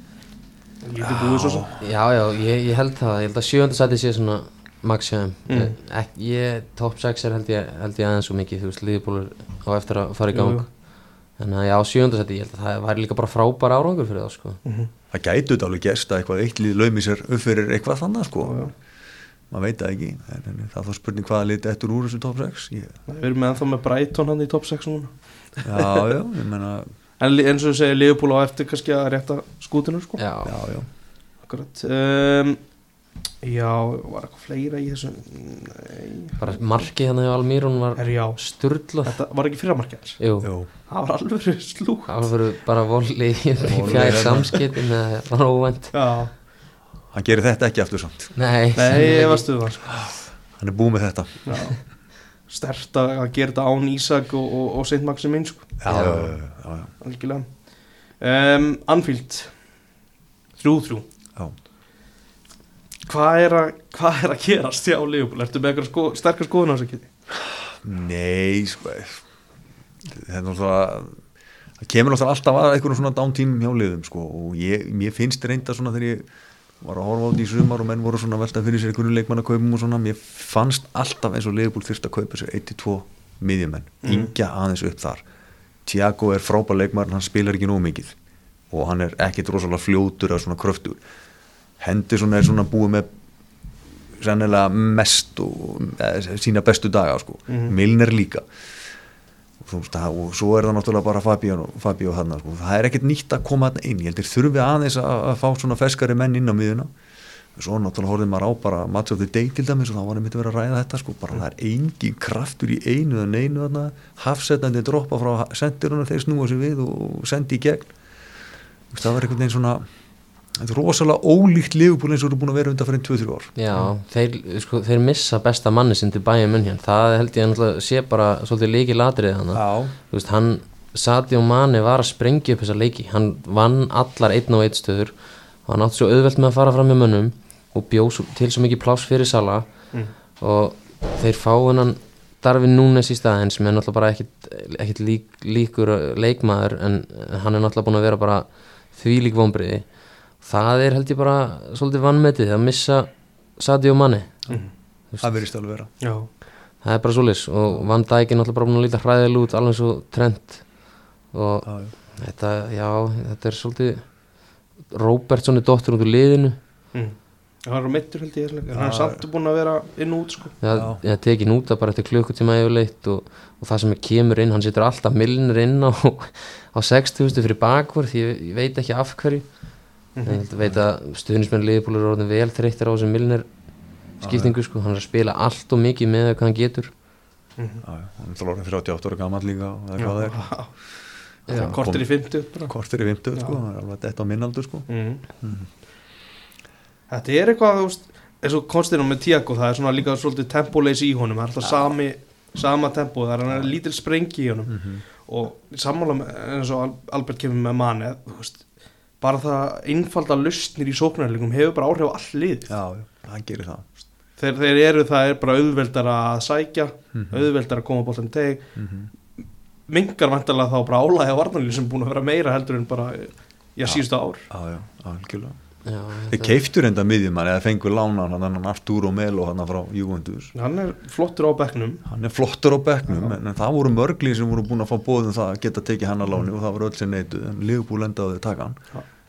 Já, já, ég, ég held það, ég held að sjöndasæti sé svona maximum
Mm.
mm. Ek, ég, top 6 er held ég, held ég aðeins svo mikið, þú veist, liðbúlur á eftir að fara í
Jú,
gang
jú.
Þannig að já, sjöndasæti, ég held að það væri líka bara frábær árangur fyrir það, sko
Það gætu þetta alveg gerst að eitthvað eitt lið laumi sér upp fyrir eitthvað þannig, sko.
Já, já.
Maður veit það ekki, en, en það er þá spurning hvaða liti eftir úr þessu top 6. Ég,
Við erum með ennþá með Brighton hann í top 6 núna.
Já, já, ég menna,
En eins og þú segir Liverpool á eftir kannski að rétta skútinu sko.
Já,
já, já.
Akkurat. Um, Já, var eitthvað fleira í þessu? Nei.
Bara markið hérna hjá Almírun var
Er já.
sturlað.
Þetta var ekki fyrramarkið
Jú,
Jú,
Það var alveg slúk
alveg bara volli í
Volley
fjær
hérna.
samskiptin það var óvænt.
Já
hann gerir þetta ekki aftur samt.
Nei,
Nei, ég var stuðan sko.
Hann er búið með þetta.
Já Stert að að gera þetta án Ísak og, og, og Saint Maximin sko. Algjörlega um, Anfield 3-3
já.
Hvað er, að, hvað er að gerast hjá Liverpool? Ertu með eitthvað sko, sterkar skoðun á þessu kiti?
Nei, sko, það er náttúrulega, það kemur náttúrulega alltaf að einhverjum svona downtím hjá liðum, sko, og ég, mér finnst reynda svona þegar ég var að horfa á því í sumar og menn voru svona að velta fyrir sér einhverju leikmann að kaupum og svona, mér fannst alltaf eins og liðbúl þyrst að kaupa sér 1-2 miðjumenn,
Mm.
yngja aðeins upp þar. Tiago er frábær leikmann, hann spilar ekki nóg mikið og hann er ekkit rosalega fljótur eða svona kröftur. Henderson er svona búið með sennilega mest og eða, sína bestu daga sko.
Mhm.
Milner líka og, svo er það náttúrulega bara Fabio, Fabio hann, sko. það er ekkert nýtt að koma inn. Ég heldur þurfi aðeins að, að fá svona ferskari menn inn á miðuna svo náttúrulega horfið maður á bara match of the day til dæmis og þá var einmitt að vera að ræða þetta sko. bara það er engin kraftur í einu eða neinu þarna, hafsetnandi droppa frá sendiruna þeir snúa sér við og sendi í gegn. Það var einhvern veginn svona þetta er rosalega ólíkt liðbúl eins og eru búin að vera undan fyrir 2-3 ár.
Já, þeir, sko, þeir missa besta manni sinn til bæja munn hérna, það held ég náttúrulega sé bara svolítið leiki latrið hann veist, hann Sadio Mane var að sprengja upp þessa leiki, hann vann allar einn og einn stöður. Og hann átti svo auðvelt með að fara fram með mönnum og bjóð til svo mikið pláss fyrir Sala
Mm.
og þeir fá hennan Darvin Núnes í staðinn sem er náttúrulega bara ekkit, ekkit lík, líkur leikmaður en hann er náttúrulega búin að vera bara því lík vonbriði það er held ég bara svolítið vannmetið að missa Sadio Mane.
Það verðist alveg vera.
Já.
Það er bara svolis og Van Dijk er náttúrulega bara búin að líta hræðil út alveg svo trend og
Já, já.
þetta, já, þetta er svolítið Robertson er dóttur út úr liðinu.
Mm. hann er á meittur held ég hann er samt búin að vera inn og út sko.
það
Já.
tekin út af bara eftir klukkutíma yfirleitt og, og það sem kemur inn, hann setur alltaf millinir inn á, á 6000 fyrir bakvörð ég, ég veit ekki af hverju ég veit að stuðnismenn liðbúlur er orðin vel þreyttir á þessum millinir skiptingu sko, hann er að spila allt og mikið með hvað hann getur.
Mhm.
Já, já, hann er þálega 38 ára gammal líka og það er. Hvað það er
kortir í 50 bara.
kortir í 50
Já.
sko, það er alveg þetta á minnaldur sko.
Mhm.
Mhm.
Þetta er eitthvað, þú veist, eins og konstinum með Tiago, það er svona líka svolítið tempóleysi í honum, það er alltaf sami, sama tempó, það er hann er lítil sprengi í honum.
Mhm.
og sammála með, eins og Al- Albert kemur með manni, þú veist, bara það einfalda lustnir í sóknarleikum hefur bara áhrif á all lið.
já, hann gerir það
Þeir, þeir eru, það er bara auðveldar að sækja,
Mhm.
auðveldar að koma bóltan teg,
Mhm.
mingar vantarlega þá bara álægi á varnarlínu sem búin að vera meira heldur en bara, já, síðustu ár.
já, já, algjörlega
Já,
þeir keiftur enda miðjumann eða fengur lánan hann hann Arturo Melo hann frá Juventus
Hann er flottur á bekknum,
hann er flottur á bekknum en, en það voru mörglið sem voru búin að fá bóðum það að geta tekið hann að láni og það voru öll sem neytu en Liverpool endaði að taka hann.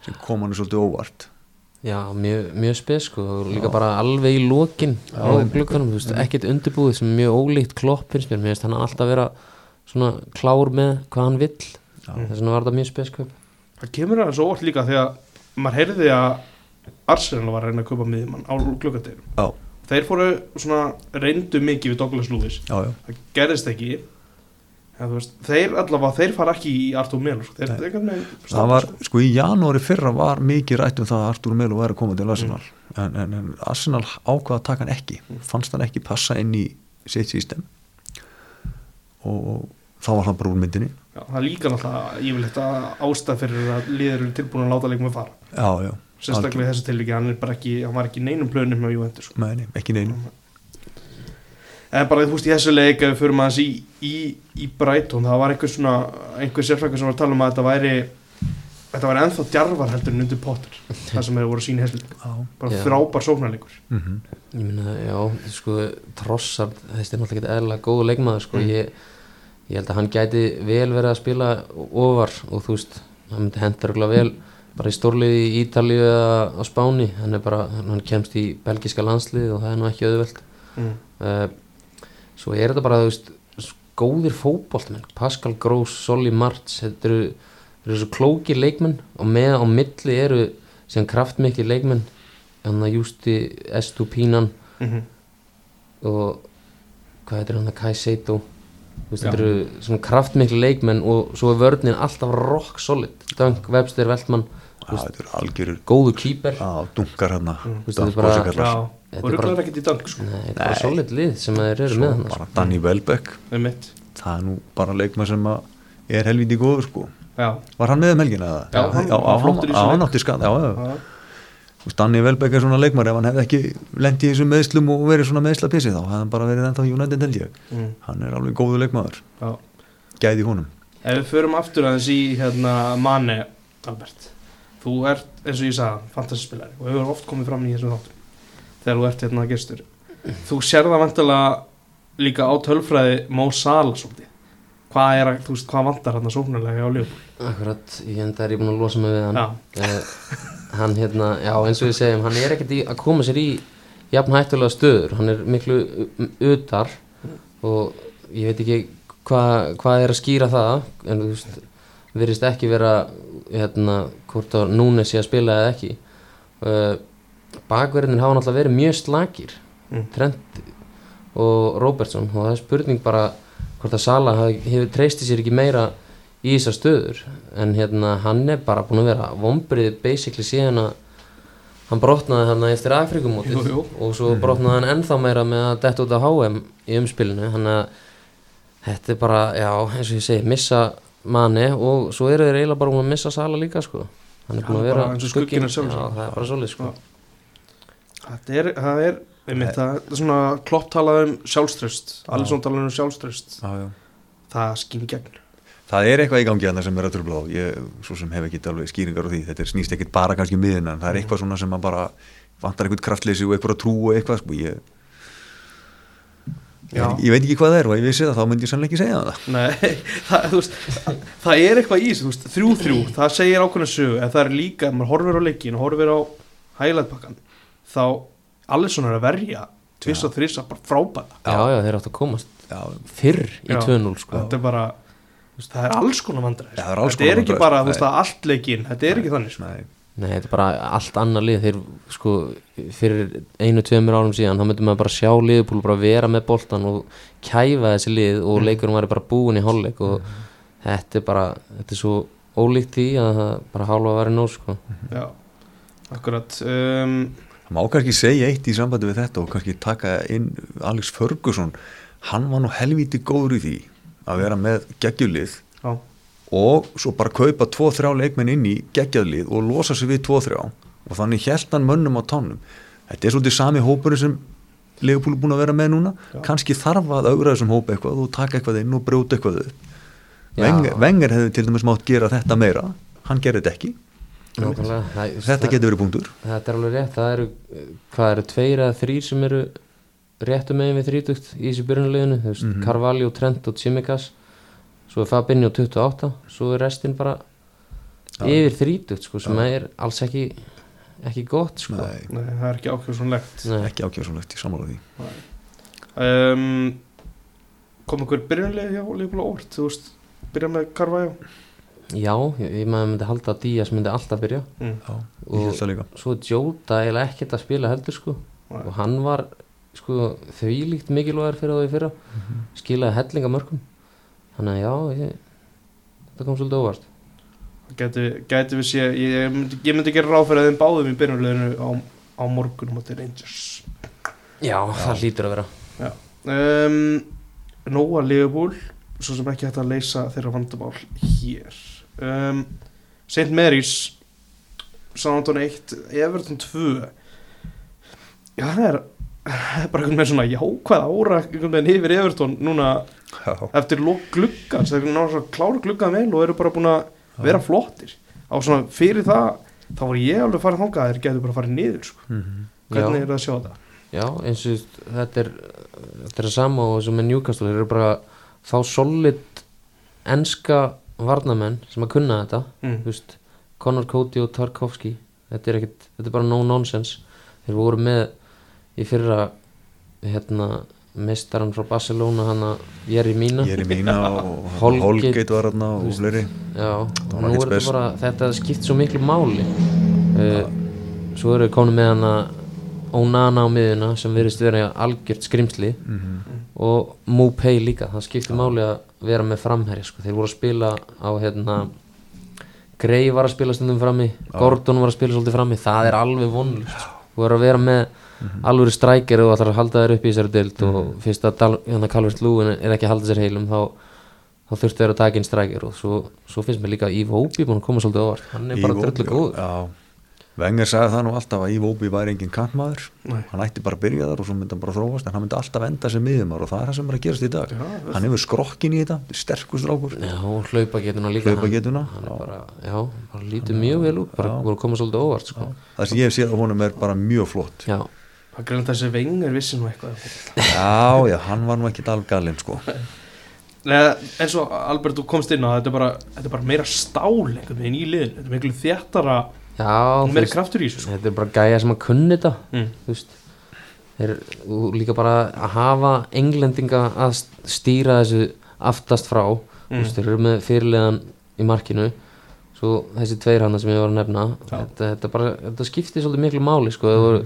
Sem kom hann svolítið óvart.
Já, mjög, mjög spes sko. Og líka bara alveg í lokin á glukkanum, þú veist, ekkert undirbúið sem er mjög ólíkt klopp finnst mér, mér finnst hann alltaf vera svona klár með hvað hann vill. Þess vegna var þetta mjög spes köp
Það kemur aðeins óvart líka því að maður heyrði að Arsenal var að reyna að kaupa miðjumann á gluggadeginum.
já,
Þeir fóru svona reyndu mikið við Douglas Lewis.
já, já,
Það gerðist ekki. Þú veist, þeir allavega, þeir fara ekki í Artur Melo. sko. Þeir, þeir, þeir,
það var, sko í janúari fyrra var mikið rætt um það að Arturo Melo væri að koma til Arsenal
Mm.
en, en, en Arsenal ákvað að taka hann ekki fannst hann ekki passa inn í sitt system og, og þá var hann bara úr myndinni
Já, það líka náttúrulega yfirleitt að ástæð fyrir að liður eru tilbúin að láta leikum að fara.
já, já,
Sérstaklega í þessu tilviki, hann, er bara ekki, hann var ekki neinum plönum með Juventus. sko.
Nei, nei, ekki neinu
En bara þú veist í þessu leik ef við förum aðeins í, í, í Brighton það var einhver svona, einhver sérfrækkur sem var að tala um að þetta væri þetta væri ennþá djarvar heldur en undir Potter það sem hefur voru sín heldur
já,
bara
Já.
frábær sóknarleikur
mhm,
Ég meina, já, sko, Trossard, þessi er náttúrulega ekki eðla góðu leikmaður, sko,
Mm.
ég, ég held að hann gæti vel verið að spila ofar og þú veist, hann myndi örgulega vel bara í stórliði í Ítalíu eða á Spáni, hann er bara, hann kemst í belgiska landslið og það er nú ekki auðvelt.
mm.
Uh, svo er þetta bara, þú veist, góðir fótboltmenn, Pascal Gross, Solly Martz, þetta eru, eru svo klókir leikmenn og með á milli eru sem kraftmikli leikmenn, hann að Justi Estupínan
Mm
og hvað heitir hann að Kai Seito þetta eru svona kraftmikli leikmenn og svo er vörnin alltaf rock solid. Dunk, Webster, Veltmann.
Já, þetta er algjörur
góður kýper
dunkar hérna
Mm.
Þú veist,
Já, og rugglar ekkert í dang sko,
Nei, þetta er solid lið sem þeir eru með hann
bara Danny Welbeck. Það er nú bara leikmað sem er helviti góður sko.
Já,
var hann með um helgina eða?
Já, hann
já, já, hann
leik.
átti skad já, já,
já,
Danny Welbeck er svona leikmar ef hann hefði ekki lendið í þessum meðslum og verið svona meðslapissi þá hefði hann bara verið ennþá United held ég.
Mm,
hann er alveg góður leikmaður,
já.
gæði í honum.
Ef við förum aftur aðeins í hérna, Mane Albert. Þú ert, eins og ég sagði, fantasispilari og hefur oft komið fram í þessum þáttum þegar þú ert hérna gestur. Þú sér það vantilega líka á tölfræði Mó Sala svolítið. Hvað er að, þú veist, hvað vantar hann að sóknarlega hjá Ljóf?
Akkurat, ég enda er ég búin að losa mig við hann. Uh, Hann hérna, já eins og við segjum hann er ekkert í að koma sér í jafn hættulega stöður, hann er miklu u- utar og ég veit ekki hvað hva er að skýra það en þú veist, virðist ekki vera hérna, hvort að núna sé að spila eða ekki. Uh, bakverðin hafa náttúrulega verið mjög slakir.
Mm.
Trent og Robertson. Og það er spurning bara hvort að Sala hafi- hefur treysti sér ekki meira í þessar stöður. En hérna hann er bara búin að vera vombrið basically síðan að hann brotnaði hann eftir Afrikumótið og svo brotnaði hann ennþá meira með að detta út á HM í umspilinu. Hann að þetta er bara, já, eins og ég segi missa manni og svo eru þeir eiginlega bara búin að missa Sala líka sko. Hann er búin að vera
sjálfum
já, það er bara svolítið sko
þetta er, það er einmitt, það er svona klopp talað um sjálfströst Alisson talað um sjálfströst
já, já.
Það skýn gegn.
Það er eitthvað í gangi að það sem er að tröfla á ég, svo sem hef ekki alveg skýringar á því. Þetta snýst ekkit bara kannski miðin en það er eitthvað svona sem að bara vantar eitthvað kraftleysi og eitthvað trú og eitthvað sko, ég, ég, ég veit ekki hvað það er og ég vissi það þá myndi ég sannlega ekki segja það.
Nei, það, veist, það er eitthvað í þessu, þú veist, þrjú þrjú, það segir ákveðna sögu, en það er líka, maður horfir á leikin horfir á hæglæðpakkan, þá Alisson er að verja tviss og þriss bara frábæða
já, já, þeir áttu að komast
já,
fyrr í
Já.
2-0 sko.
þetta er bara veist, það er alls konar
er alls
þetta er ekki
vandræði,
bara
sko.
þú veist, að allt leikinn þetta er ekki þannig sko.
nei,
Nei, þetta er bara allt annað lið þeir, sko, fyrir einu, tveimur árum síðan þá myndum maður bara sjá liðbúl bara vera með boltan og kæfa þessi lið og
Mm.
leikurum var bara búin í hálfleik og þetta er bara, þetta er svo ólíkt því að það bara hálfa að vera nóg, sko
já, akkurat um,
má kannski segja eitt í sambandi við þetta og kannski taka inn Alex Ferguson. Hann var nú helvíti góður í því að vera með geggjulið
já,
og svo bara kaupa 2-3 leikmenn inn í geggjadlið og losa sig við 2-3 og þannig held hann mönnum á tánum. Þetta er svolítið sami hópurinn sem Leopold er búin að vera með núna.
Já.
kannski þarf að augra þessum hóp eitthvað og taka eitthvað inn og brjóta eitthvað. Wenger, Wenger hefði til dæmis mátt gera þetta meira. Hann gerði þetta ekki
Nákvæmlega, það,
þetta getur verið punktur.
Þetta er alveg rétt, það eru hvað eru tveir eða þrýr sem eru réttu megin við þrítugt í þessu byrjunarliðinu? Þú veist,
Mhm.
Carvalho, Trent og Tsimikas. Svo er Fabinho 28 svo er restin bara
Já.
yfir þrítugt sko, sem
Já.
er alls ekki ekki gott sko.
Nei,
nei, það er ekki ákveðsvonlegt
Nei.
ekki ákjöfsumlegt í sammála því.
Um, kom einhver byrjunlega hjá Leopold Óvart, þú veist byrja með Carvæjó
Já, ég, ég maður myndi halda að Díaz myndi alltaf byrja.
Mm.
Já, ég
Og-
held það líka.
svo Jóta eiginlega ekkert að spila heldur sko.
Nei.
og hann var sko, þvílíkt mikilvægur fyrir þá í fyrra. Skilaði hellinga mörgum þannig að já ég, það kom svolítið óvart.
Gæti, gæti við sé ég myndi, ég myndi gera ráð fyrir að þeim báðum í byrjunleginu á, á morgun á Rangers.
Já, það hlýtur að vera.
Um, Nóa Leopold svo sem ekki hægt að leysa þeirra vandamál hér um, St. Mary's Southampton 1 Everton 2 Já, það er það er bara einhvern veginn svona jákvæð ára einhvern veginn yfir Everton núna
Já,
eftir lok gluggans þeir eru náttúrulega klára gluggan vel og eru bara búin að vera flottir á svona fyrir það þá var ég alveg farið þangað að þeir getur bara farið niður sko.
Mhm.
hvernig
Já.
er það að sjá þetta?
Já, eins og þetta er þetta er að sama og sem með Newcastle þeir eru bara fá solid enska varnamenn sem að kunna þetta
Mm.
veist, Conor Cody og Tarkovski þetta er ekkit, þetta er bara no nonsense þeir voru með í fyrra hérna mestaran frá Barcelona hana Jerry Mina
ég er í mína og
Holgate.
Var
Þú
og
er þetta
spes.
bara þetta skipt svo miklu máli uh, svo eru komin með hana Onana á miðuna sem virðist vera algjört skrimsli
Mhm.
Og Mupay líka, það skiptir máli að vera með framherja, sko. þeir voru að spila á hérna Grey var að spila stundum frammi, Gordon var að spila svolítið frammi, það er alveg vonlust sko. þú voru að vera með alveg strækir og ætlar að halda þér upp í þessari dild og fyrst að hérna Calvert Lúin er ekki að halda sér heilum þá, þá þurftu þeir að taka inn strækir og svo, svo finnst mér líka Ívo Hópi búin að koma svolítið óvart, hann er bara dröllu góður
Já, Wenger sagði það nú alltaf að Yvo Óbi væri engin kantmaður.
Nei.
hann ætti bara að byrja þar og svo myndi hann bara þróast en hann myndi alltaf enda sem miðjumar og það er það sem er að gerast í dag.
Já,
hann hefur skrokkin í þetta, sterkust rákur
Já, hlaupagetuna líka.
Hlaupagetuna,
hann, hann er bara, já, bara lítið mjög vel út bara voru að koma svolítið óvart sko.
það sem ég hef séð á honum er bara mjög flott.
Já,
það greinlega þessi vengar vissi nú eitthvað.
Já, já, hann var nú ekki alveg galinn sko.
Nei, eins og Albert, þú komst inn á þetta er bara, þetta er bara meira stál einhvern veginn í liðin þetta er miklu þjættara
já
meiri kraftur í þessu sko.
þetta er bara gæja sem að kunni þetta
mm.
þú veist þeir, og líka bara að hafa englendinga að st- stýra þessu aftast frá
Mm.
veist, þeir eru með fyrirlegan í markinu svo þessi tveir hana sem ég var að nefna þetta, þetta, bara, þetta skiptir svolítið miklu máli sko, mm. voru,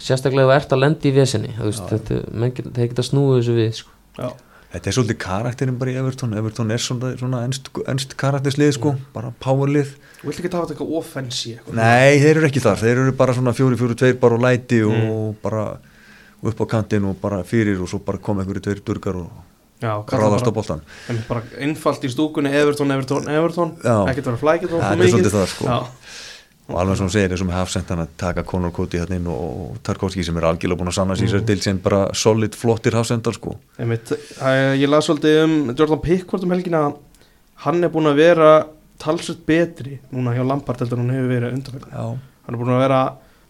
sérstaklega ef þú ert að lendi í vesinni þú veist, þetta, menn get, þeir geta snúið þessu við sko.
Já,
þetta er svolítið karakterinn bara í Everton. Everton er svona, svona ennst, ennst karakterslið sko, bara powerlið.
Þú vilt ekki tafa þetta eitthvað offensi
Nei, þeir eru ekki þar, þeir eru bara svona fjóri, fjóri, tveir bara og læti og bara upp á kantinn og bara fyrir og svo bara koma einhverju tveir durgar og
Já,
ráðast á boltan
einmitt bara einfalt í stúkunni Everton, Everton, Everton. Ekkert vera flækið
Það er svolítið það sko.
Já,
og alveg sem hún segir, eins og með hafsendan að taka Conor Cody hérna inn og, og Tarkovski sem er algjörlega búin að sanna sér mm. til sem bara solid flottir hafsendar sko.
Einmitt. Ég las svolítið um Jordan Pickford um helgina. Hann er búin að vera talsveit betri núna hjá Lampard heldur hann hefur verið
Já,
hann er búin að vera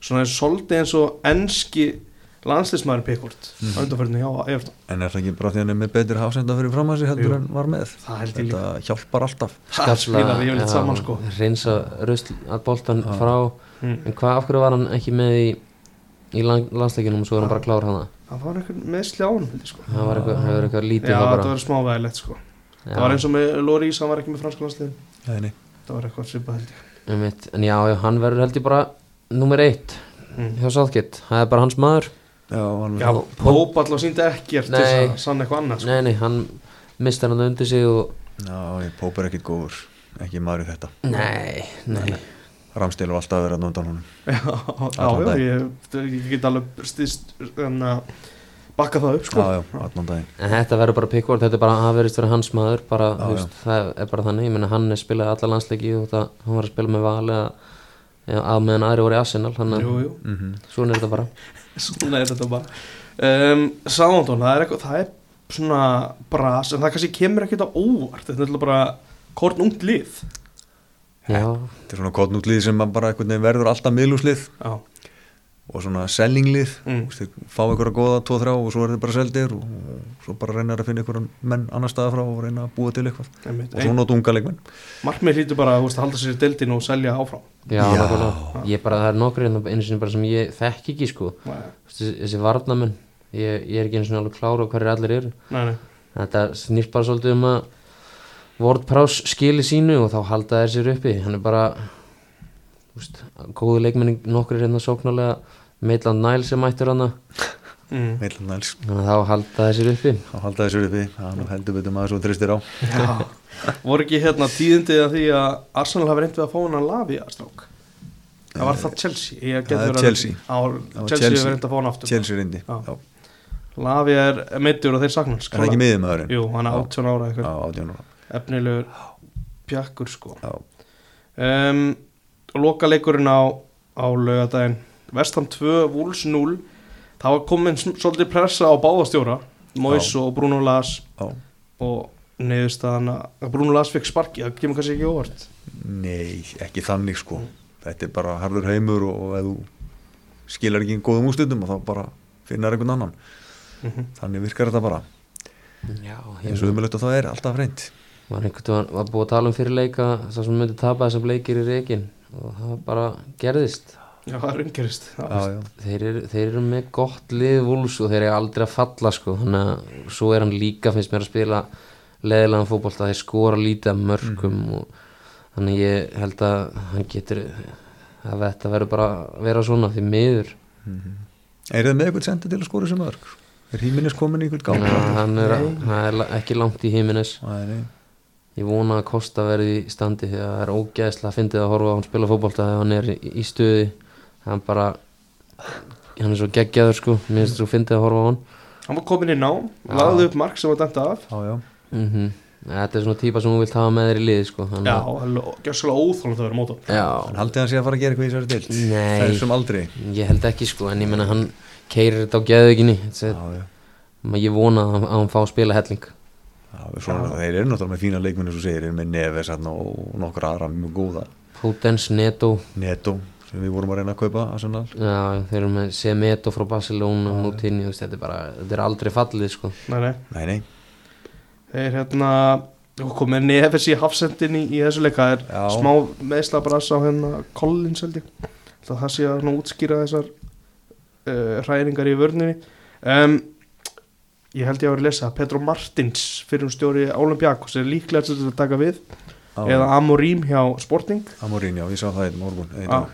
svona svolítið eins og enski landslismæður Pickford
Mhm.
á undanferðinu hjá Everton
en er það ekki bara því að hann er með betri hafsendar fyrir fram að sig heldur
Jú.
en var með
Það held ég
Þetta hjálpar alltaf
ég vel saman sko
reynsa rusl að boltan
Já.
frá
mm.
en hvað, af hverju var hann ekki með í í landsleikinum og svo er hann bara klár hana
það var einhver meðsli á hann sko.
það var eitthvað, hefur eitthvað lítið
já,
það
var smávægilegt sko. Það var eins og með Lórís, hann var ekki með franska
nei.
það var eitthvað svipað held ég
en já, hann verður held ég bara nummer eitt
mm.
hjá Southgate, það er bara hans maður
Póp alltaf síndi ekkert til
Nei.
þess að sanna eitthvað annað sko.
nei, nei, hann mistar hann undir sig og
já, ég pópar ekkit góður ekki maður í þetta.
Nei, nei,
Ramstil var alltaf að vera undan honum.
Já, já, ég, ég get alveg stýst að bakka það upp sko.
Já, já, allan daginn.
En þetta verður bara pickvort þetta er bara, hann verðist vera hans maður bara,
Já,
þú veist, það er bara þannig, ég meina hann er spilaði alla landsleiki og það, hann var að spila með vali að, að meðan aðri voru í Arsenal þannig að
mm
svona er þetta bara
svona er þetta bara. Um, Sándón, það er eitthvað það er svona bras en það kannski kemur ekkert á óvart. Þetta er náttúrulega bara korn ungt lið.
Já,
Þetta er svona kotnútlið sem man bara verður alltaf miðlúslið
já,
og svona sellinglið.
Mm.
Þú veist, þeir fá einhverja góða 2-3 og svo er þeir bara seldir og svo bara reynar að finna einhverja menn annar staða frá og reyna að búa til eitthvað.
Einmitt.
Og svo nota unga leikmenn.
Markmið hlýtur bara þú veist, að halda sér í deildinu og selja áfram.
Já,
Já.
ég bara, það er nokkur hérna einu sinni bara sem ég þekk ekki sko.
Nei,
þessi, þessi varnamenn ég, ég er ekki einu sinni alveg klára á hverju allir eru.
Nei, nei.
þetta snýst bara svolítið um að Ward Prowse skili sínu og þá halda þær sér uppi. Hann er bara góðu leikmenni nokkur er hérna sóknarlega Maitland Niles sem mættur hana
Mm.
Meillan næls,
þannig að þá halda þær sér uppi.
Þá halda þessu uppi. Það er nú heldur betur maður svo tristir á.
Já. voru ekki hérna tíðindið að því að Arsenal hafi reyndið að fá hann að lafi að strák það var það Chelsea? Ég get
Það er
að-
Chelsea.
á, Chelsea hefur reyndið að fá hann aftur.
Chelsea reyndi
Já. Lavi er meittur og þeir saknar
Er það ekki miðið maðurinn?
Jú, hann er
Já.
18 ára eitthvað.
Já, 18 ára.
Efnilegur pjakkur sko.
Já,
um, Loka leikurinn á, á laugadaginn Vestham 2, Wolves 0 Það var komin svolítið pressa á báðastjóra Mois og Bruno Las
já.
Og neðurstaðan að Bruno Las fekk sparki það kemur kannski ekki óvart.
Nei, ekki þannig sko. Þetta er bara harður heimur og, og ef þú skilar ekki góðum úrslutum og þá bara finnar einhvern annan.
Mhm.
Þannig virkar þetta bara.
Já,
eins og umjöld og það er alltaf reynd
var einhvern veginn var búið að tala um fyrir leika það sem myndi tapa þessar leikir í reikin og það bara gerðist.
Já, það er umgerist
þeir þeir eru með gott lið vúls og þeir eru aldrei að falla sko. Þannig að svo er hann líka finnst mér að spila leðilegan fótbolta. Þeir skora lítið af mörgum og þannig ég held að hann getur að þetta verður bara að vera svona því miður.
Er þið með eitthvað senda til að skora sem mörg? Er híminnes komin í einhvern gátt?
Þannig að hann er,
Nei.
hann er ekki langt í hímines
Nei, nei
ég vona að Kosta verði í standi því að það er ógæðslega að fyndið að horfa á hann spila fótbolta þegar hann er í, í stuði. Hann bara hann er svo geggjaður sko. Mér finnst svo fyndið að horfa á hann.
Hann var komin í nám,
Já.
lagði upp mark sem var dæmt af.
Já, já.
Mm þetta er svona típa sem hún vilt hafa með þér í liði sko þannig
Já,
að-
gjössalega óþáland að vera móta
já.
En haldið hann sé að fara að gera eitthvað í. Það er sem aldrei.
Ég held ekki sko en ég menna hann keirir þetta á geðuginni ég vona að hann, að hann fá að spila helling
Já, svona, þeir eru náttúrulega með fína leikmenni sem þú segir, með Neves og nokkur aðra mjög góða.
Potens, Neto.
Neto sem við vorum að reyna að kaupa Arsenal.
já, þeir eru með Semedo frá Barcelona Moutinho, þetta er bara þetta er aldrei fallið sko.
Nei, nei,
Nei, nei,
þeir hérna komið nefis í hafsendin í, í þessu leika það er
Já.
smá meðsla brass á hérna Collins held ég. Það það sé að útskýra þessar uh, hræringar í vörninni. Um, Ég held ég að vera að lesa að Pedro Martins fyrir um stjóri Olympiakos er líklega til að taka við
á,
eða Amorim hjá Sporting.
Amorín, já, ég sá það í morgun einn
Já.
dag.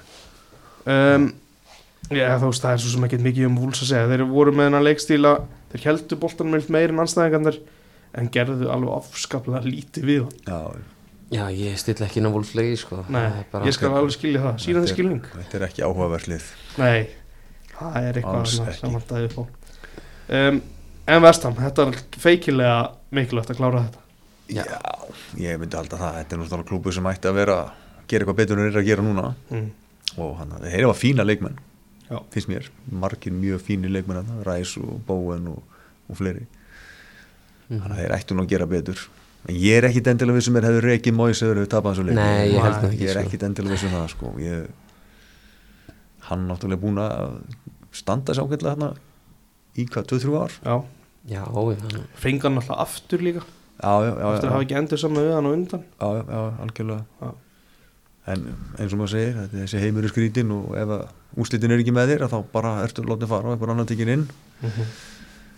um, Já, þú veist, það er svo sem ekki mikið um vúls að segja. Þeir voru með hennar leikstíla Þeir heldur boltanum með meir en anstæðingarnir En gerðu alveg afskaplega lítið við hann.
Já,
já, ég still ekki inn á vúlslegi sko.
Nei, ég skal alveg skilja það. Sína þið skilning.
Þetta er ekki áhugaverslið
Nei, það er eitthvað sem vantaði upp á. Um, En Vestam, þetta er feikilega mikilvægt að klára þetta
Já.
ég myndi halda það Þetta er náttúrulega klúbu sem ætti að vera gera eitthvað betur en eru að gera núna
mm.
og hann, þeir eru að fína leikmenn
Já.
finnst mér, margir mjög fínir leikmenn þarna, Ræs og Bóen og, og fleiri
Mhm.
þannig að þeir ættu nú að gera betur en ég er ekkit endilega vissum er hefur reikið móis eða hefur tapað þessu leik
Nei, ég held ekki,
ég er
sko.
ekkit endilega vissum það sko. ég, hann náttúrulega búin að standa ágætlega hérna í hvað, 2-3 ár
Já,
já, já,
fengan alltaf aftur líka?
Já, já, já,
Eftir að hafa ekki endur saman við hann á undan?
Já, já, já algjörlega. En eins og maður segir, þetta er þessi heimur er skrítin og ef að úslitin er ekki með þér að þá bara ertu látið fara og einhver annar tekinn inn.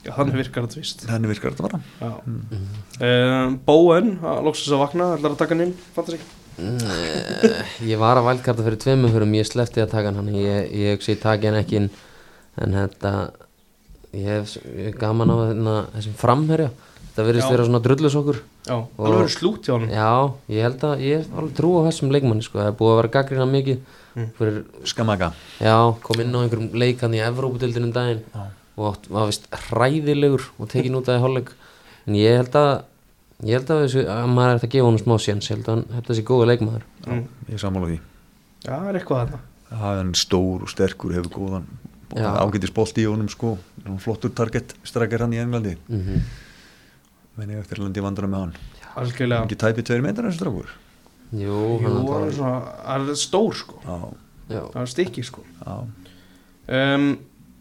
Já, þannig virkar þetta vist
þannig virkar þetta bara.
Já.
Mhm.
um, Bóen, að loksast að vakna ætlar að taka hann inn, fattar ekki
Nei, ég var að valdkarta fyrir tveimur fyrir ég sleppti að taka hann. Ég, ég hugsi ég taki hann ekki inn. En þetta ég hef, ég gaman á hérna, þessum framherja. Þetta virðist
Já.
vera svona drullusokkur.
Já, alveg verið slút hjá hann
já, ég held að ég hef alveg trú á þessum leikmanni sko, það er búið að vera gaggrina mikið
Mm.
fyrir,
skamaka
já, kom inn á einhverjum leikan í Evrópudildinu um daginn
Já.
og átt, var vist hræðilegur og tekin út af í hálfleik. En ég held að ég held að, þessu, að maður er þetta að gefa honum smá séns. Ég held að hann að þessi góða leikmaður.
Mm.
ég er sammála því.
Já, það er eitthvað þarna.
Það er hann stór og sterkur hefur góðan
Já.
ágætis bolti í honum sko. Hann er flottur target strækir hann í Englandi.
Mm
menn ég eftir að landi vandra með hann.
Algjörlega.
Ekki tæpið tveir metrar þessu strákur.
Jú,
Jú,
hann
hann er hann er stór sko.
Já,
Já,
Það er stikki sko.
Já,
um,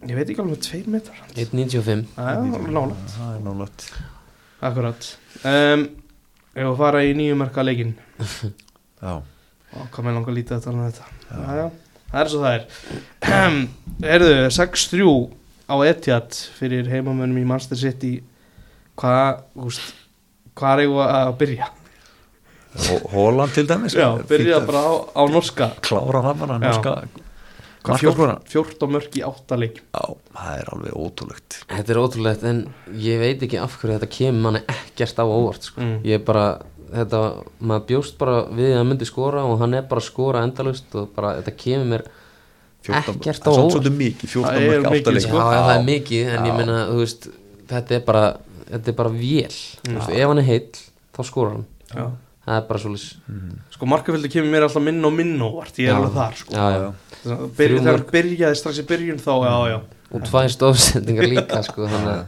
Ég veit ekki alveg tveir metrar
1.95
Já, nála
það er nálægt.
Akkurat. Um, Ég var að fara í nýju marka leikin
já,
Ó, hvað með langar lítið að tala um þetta. Já. Já, það er svo það er. Erðu, 6-3 á Etihad fyrir heimamönnum í Manchester City Hvað, úst Hvað er ég að byrja?
Holland til dæmis
Já, byrja bara á, á norska
klára það
Já.
norska
Hvað,
markaskora
14 mörk í 8 leik
já, það er alveg ótrúlegt
Þetta er ótrúlegt en ég veit ekki af hverju þetta kemur manni ekkert á óvart sko.
Mm.
Ég er bara, þetta, maður bjóst bara við að hann myndi skora og hann er bara að skora endalust og bara þetta kemur mér
14
Ekkert
það
á
er
óvart.
svolítið mikið 14
Það er
mörg
mikið, sko.
Já, það er mikið en
Já.
ég meina, þú veist, þetta er bara, þetta er bara vél. Veist, Ef hann er heill, þá skora hann.
Já.
Það er bara svolítið
Sko markaföldi kemur mér alltaf minn og minn óvart Ég er alveg þar sko.
Já, já,
Byrja, hann byrjaði strax í byrjun þá, já, já.
Og tvær stofsendingar líka sko, þannig að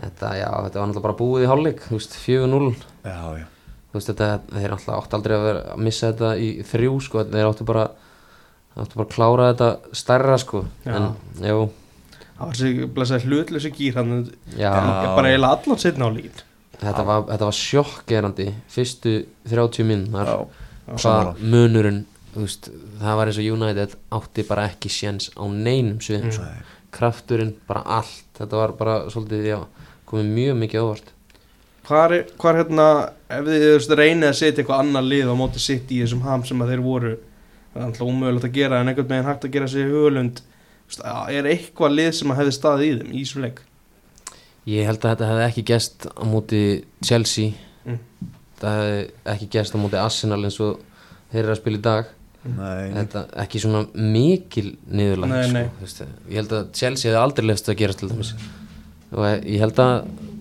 þetta, já, þetta var náttúrulega bara búið í hálfleik, þú veist, 4-0
já, já,
þú veist þetta, þeir alltaf átt aldrei að, vera, að missa þetta í þrjú sko, þeir áttu bara áttu bara að klára þetta stærra sko
Já.
en, jú,
Það var þessi blessaði hlutlösi gýr hann
já,
bara eiginlega allan setna á líkin
Þetta, var, þetta var sjokkerandi fyrstu 30 minn
já,
hvað munurinn veist, það var eins og United átti bara ekki séns á neinum sviðum.
Nei.
krafturinn, bara allt. Þetta var bara svolítið, já, komið mjög mikið óvart.
Hvar er, hvar hérna ef þið reynið að setja eitthvað annar lið á móti sitt í þessum ham sem að þeir voru það er alltaf ómögulegt að gera en einhvern veginn hægt að gera sig hugulund er eitthvað lið sem að hefði staðið í þeim í þessum leik
Ég held að þetta hefði ekki gest á móti Chelsea
Mm.
Það hefði ekki gest á móti Arsenal eins og þeir eru að spila í dag
Nei,
þetta, Ekki svona mikil niðurlag
Nei,
sko, Ég held að Chelsea hefði aldrei lefst að gerast til dæmis og ég held að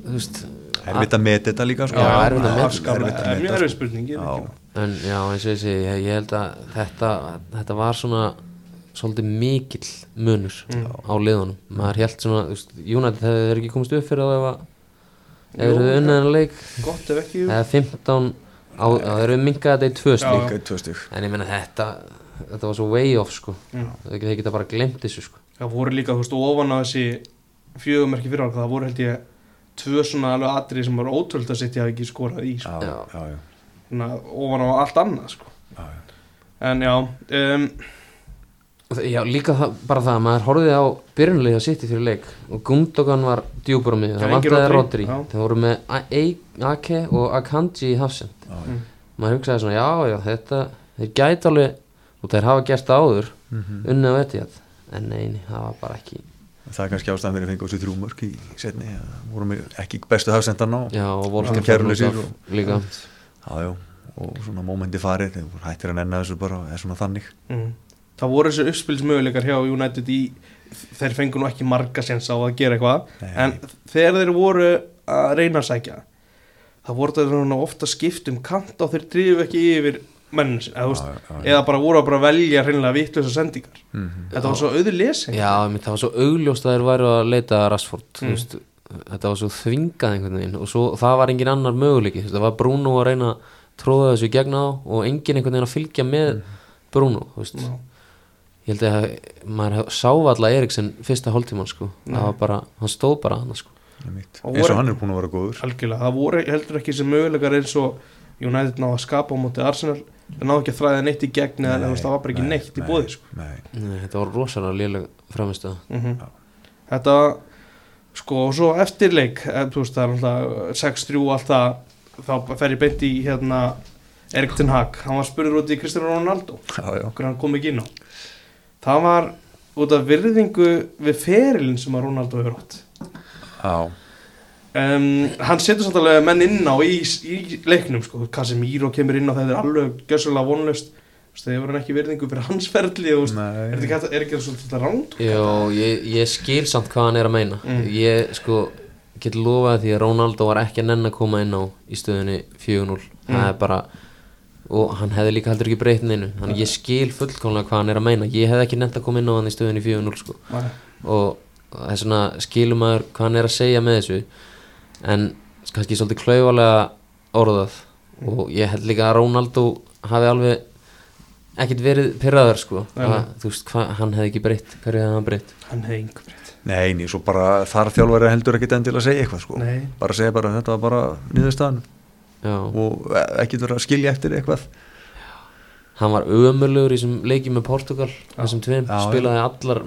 þú veist,
erfitt að meta þetta líka sko.
Já, erfitt að meta.
afskaplega-
Erfitt að
er mjög erfið
sko.
spurning ég veit ekki það.
En já eins og ég segi ég, ég held að þetta, þetta var svona svolítið mikill munur
Mm.
á liðunum. Maður held svona, veist, United hefði þeir ekki komist upp fyrir það ef að ef
Jú,
þeir hefði unnið en leik.
Gott ef ekki
eða 15 á, þeir hefði minkað þetta í tvö stík en ég meina þetta þetta var svo way off sko. Þeir geta bara glemt þessu sko.
Það voru líka þú veist ofan á þessi fjögumerki fyrir það voru held ég tvö svona alveg atrið sem var ótrúld að setja ekki skorað í sko.
já,
Já.
já,
ofan á allt annað sko. en já um,
það- Já, líka það, bara það að maður horfið á byrjunlega sitt fyrir leik og Gundogan var djúpur á
Já,
það vantaði
Rodri,
þeir voru með Ake og Akanji í hafsend.
Mm.
maður hugsaði svona, já, já, þetta þeir gæti alveg, og þeir hafa gert það áður
Mhm.
unnið á etið en neini, það var bara ekki
það er kannski ástæðan fyrir að fengi á sér þrjú mörk í setni, það voru ekki bestu hafsendan á
já, og af
og-
líka
já, já, og svona mómenti farið hættir að nenna þessu bara er svona þannig
mm. það voru þessi uppspilsmöguleikar hjá United í þeir fengu nú ekki marga sens á að gera eitthvað
Nei.
en þegar þeir voru að reyna að sækja það voru það svona ofta skipt um kant og þeir drifu ekki yfir sin, eða, veist,
Já, já, já.
eða bara voru að bara velja hreinlega vittlösa sendingar
Mhm.
þetta var svo auður lesing
já, einmitt, það var svo augljóst að þeir væru að leita að Rashford
Mm.
Mm. þetta var svo þvingað einhvern veginn og svo, það var engin annar möguleiki það var Bruno að reyna að tróða þessu gegna á og engin einhvern veginn að fylgja með Bruno þú veist.
Já.
ég held að maður sá alla Eriksen fyrsta hóltíman sko. Var bara, hann stóð bara hann sko.
Eins og hann er búin að vera góður
algjörlega, það voru heldur ekki sem möguleikar eins og United ná að skapa á móti Arsenal það náðu ekki að þræða neitt í gegn eða
Nei,
veist, það var bara ekki
nei,
neitt í
nei.
bóði sko.
Nei,
Nei, þetta var rosalega léleg framistöð
mm þetta sko og svo eftirleik eh, þú veist það er alltaf 6-3 alltaf þá fer ég beint í hérna Erik Ten Hag, hann var spurður út í Cristiano Ronaldo. Okkur hann kom ekki inn á það var út af virðingu við ferilinn sem að Ronaldo hefur átt.
Já,
um, hann setur alveg menn inn á í, í leiknum sko, Casemiro kemur inn á það er alveg gössulega vonlust það hefur hann ekki virðingu fyrir hans ferli og, er
nei,
þetta ekki, er ekki það svolítið ránd
Jó, ég, ég skil samt hvað hann er að meina.
Mm.
Ég sko get lofað því að Ronaldo var ekki að nenn að koma inn á í stöðunni 4-0 Það
Mm.
er bara og hann hefði líka heldur ekki breytt neinu. Þannig ég skil fullkomlega hvað hann er að meina. Ég hefði ekki nefnt að koma inn á hann í stöðunni 4-0 sko.
Nei.
og það er svona skilum maður hvað hann er að segja með þessu. En kannski svolítið klaufalega orðað. Og ég held líka að Ronaldo hafi alveg ekkert verið pyrraður sko. Að, þú veist hvað, hann hefði ekki breytt. Hverju hefði hann breytt?
Hann hefði yngur breytt.
Nei, ný, svo bara þar þjálfari heldur ekkit endilega að segja eitthvað sko.
Nei.
bara segja bara þetta var bara niðurstaðan. Og ekkit vera að skilja eftir eitthvað.
Hann var ömurlegur í þessum leikið með Portugal þessum tveim, spilaði allar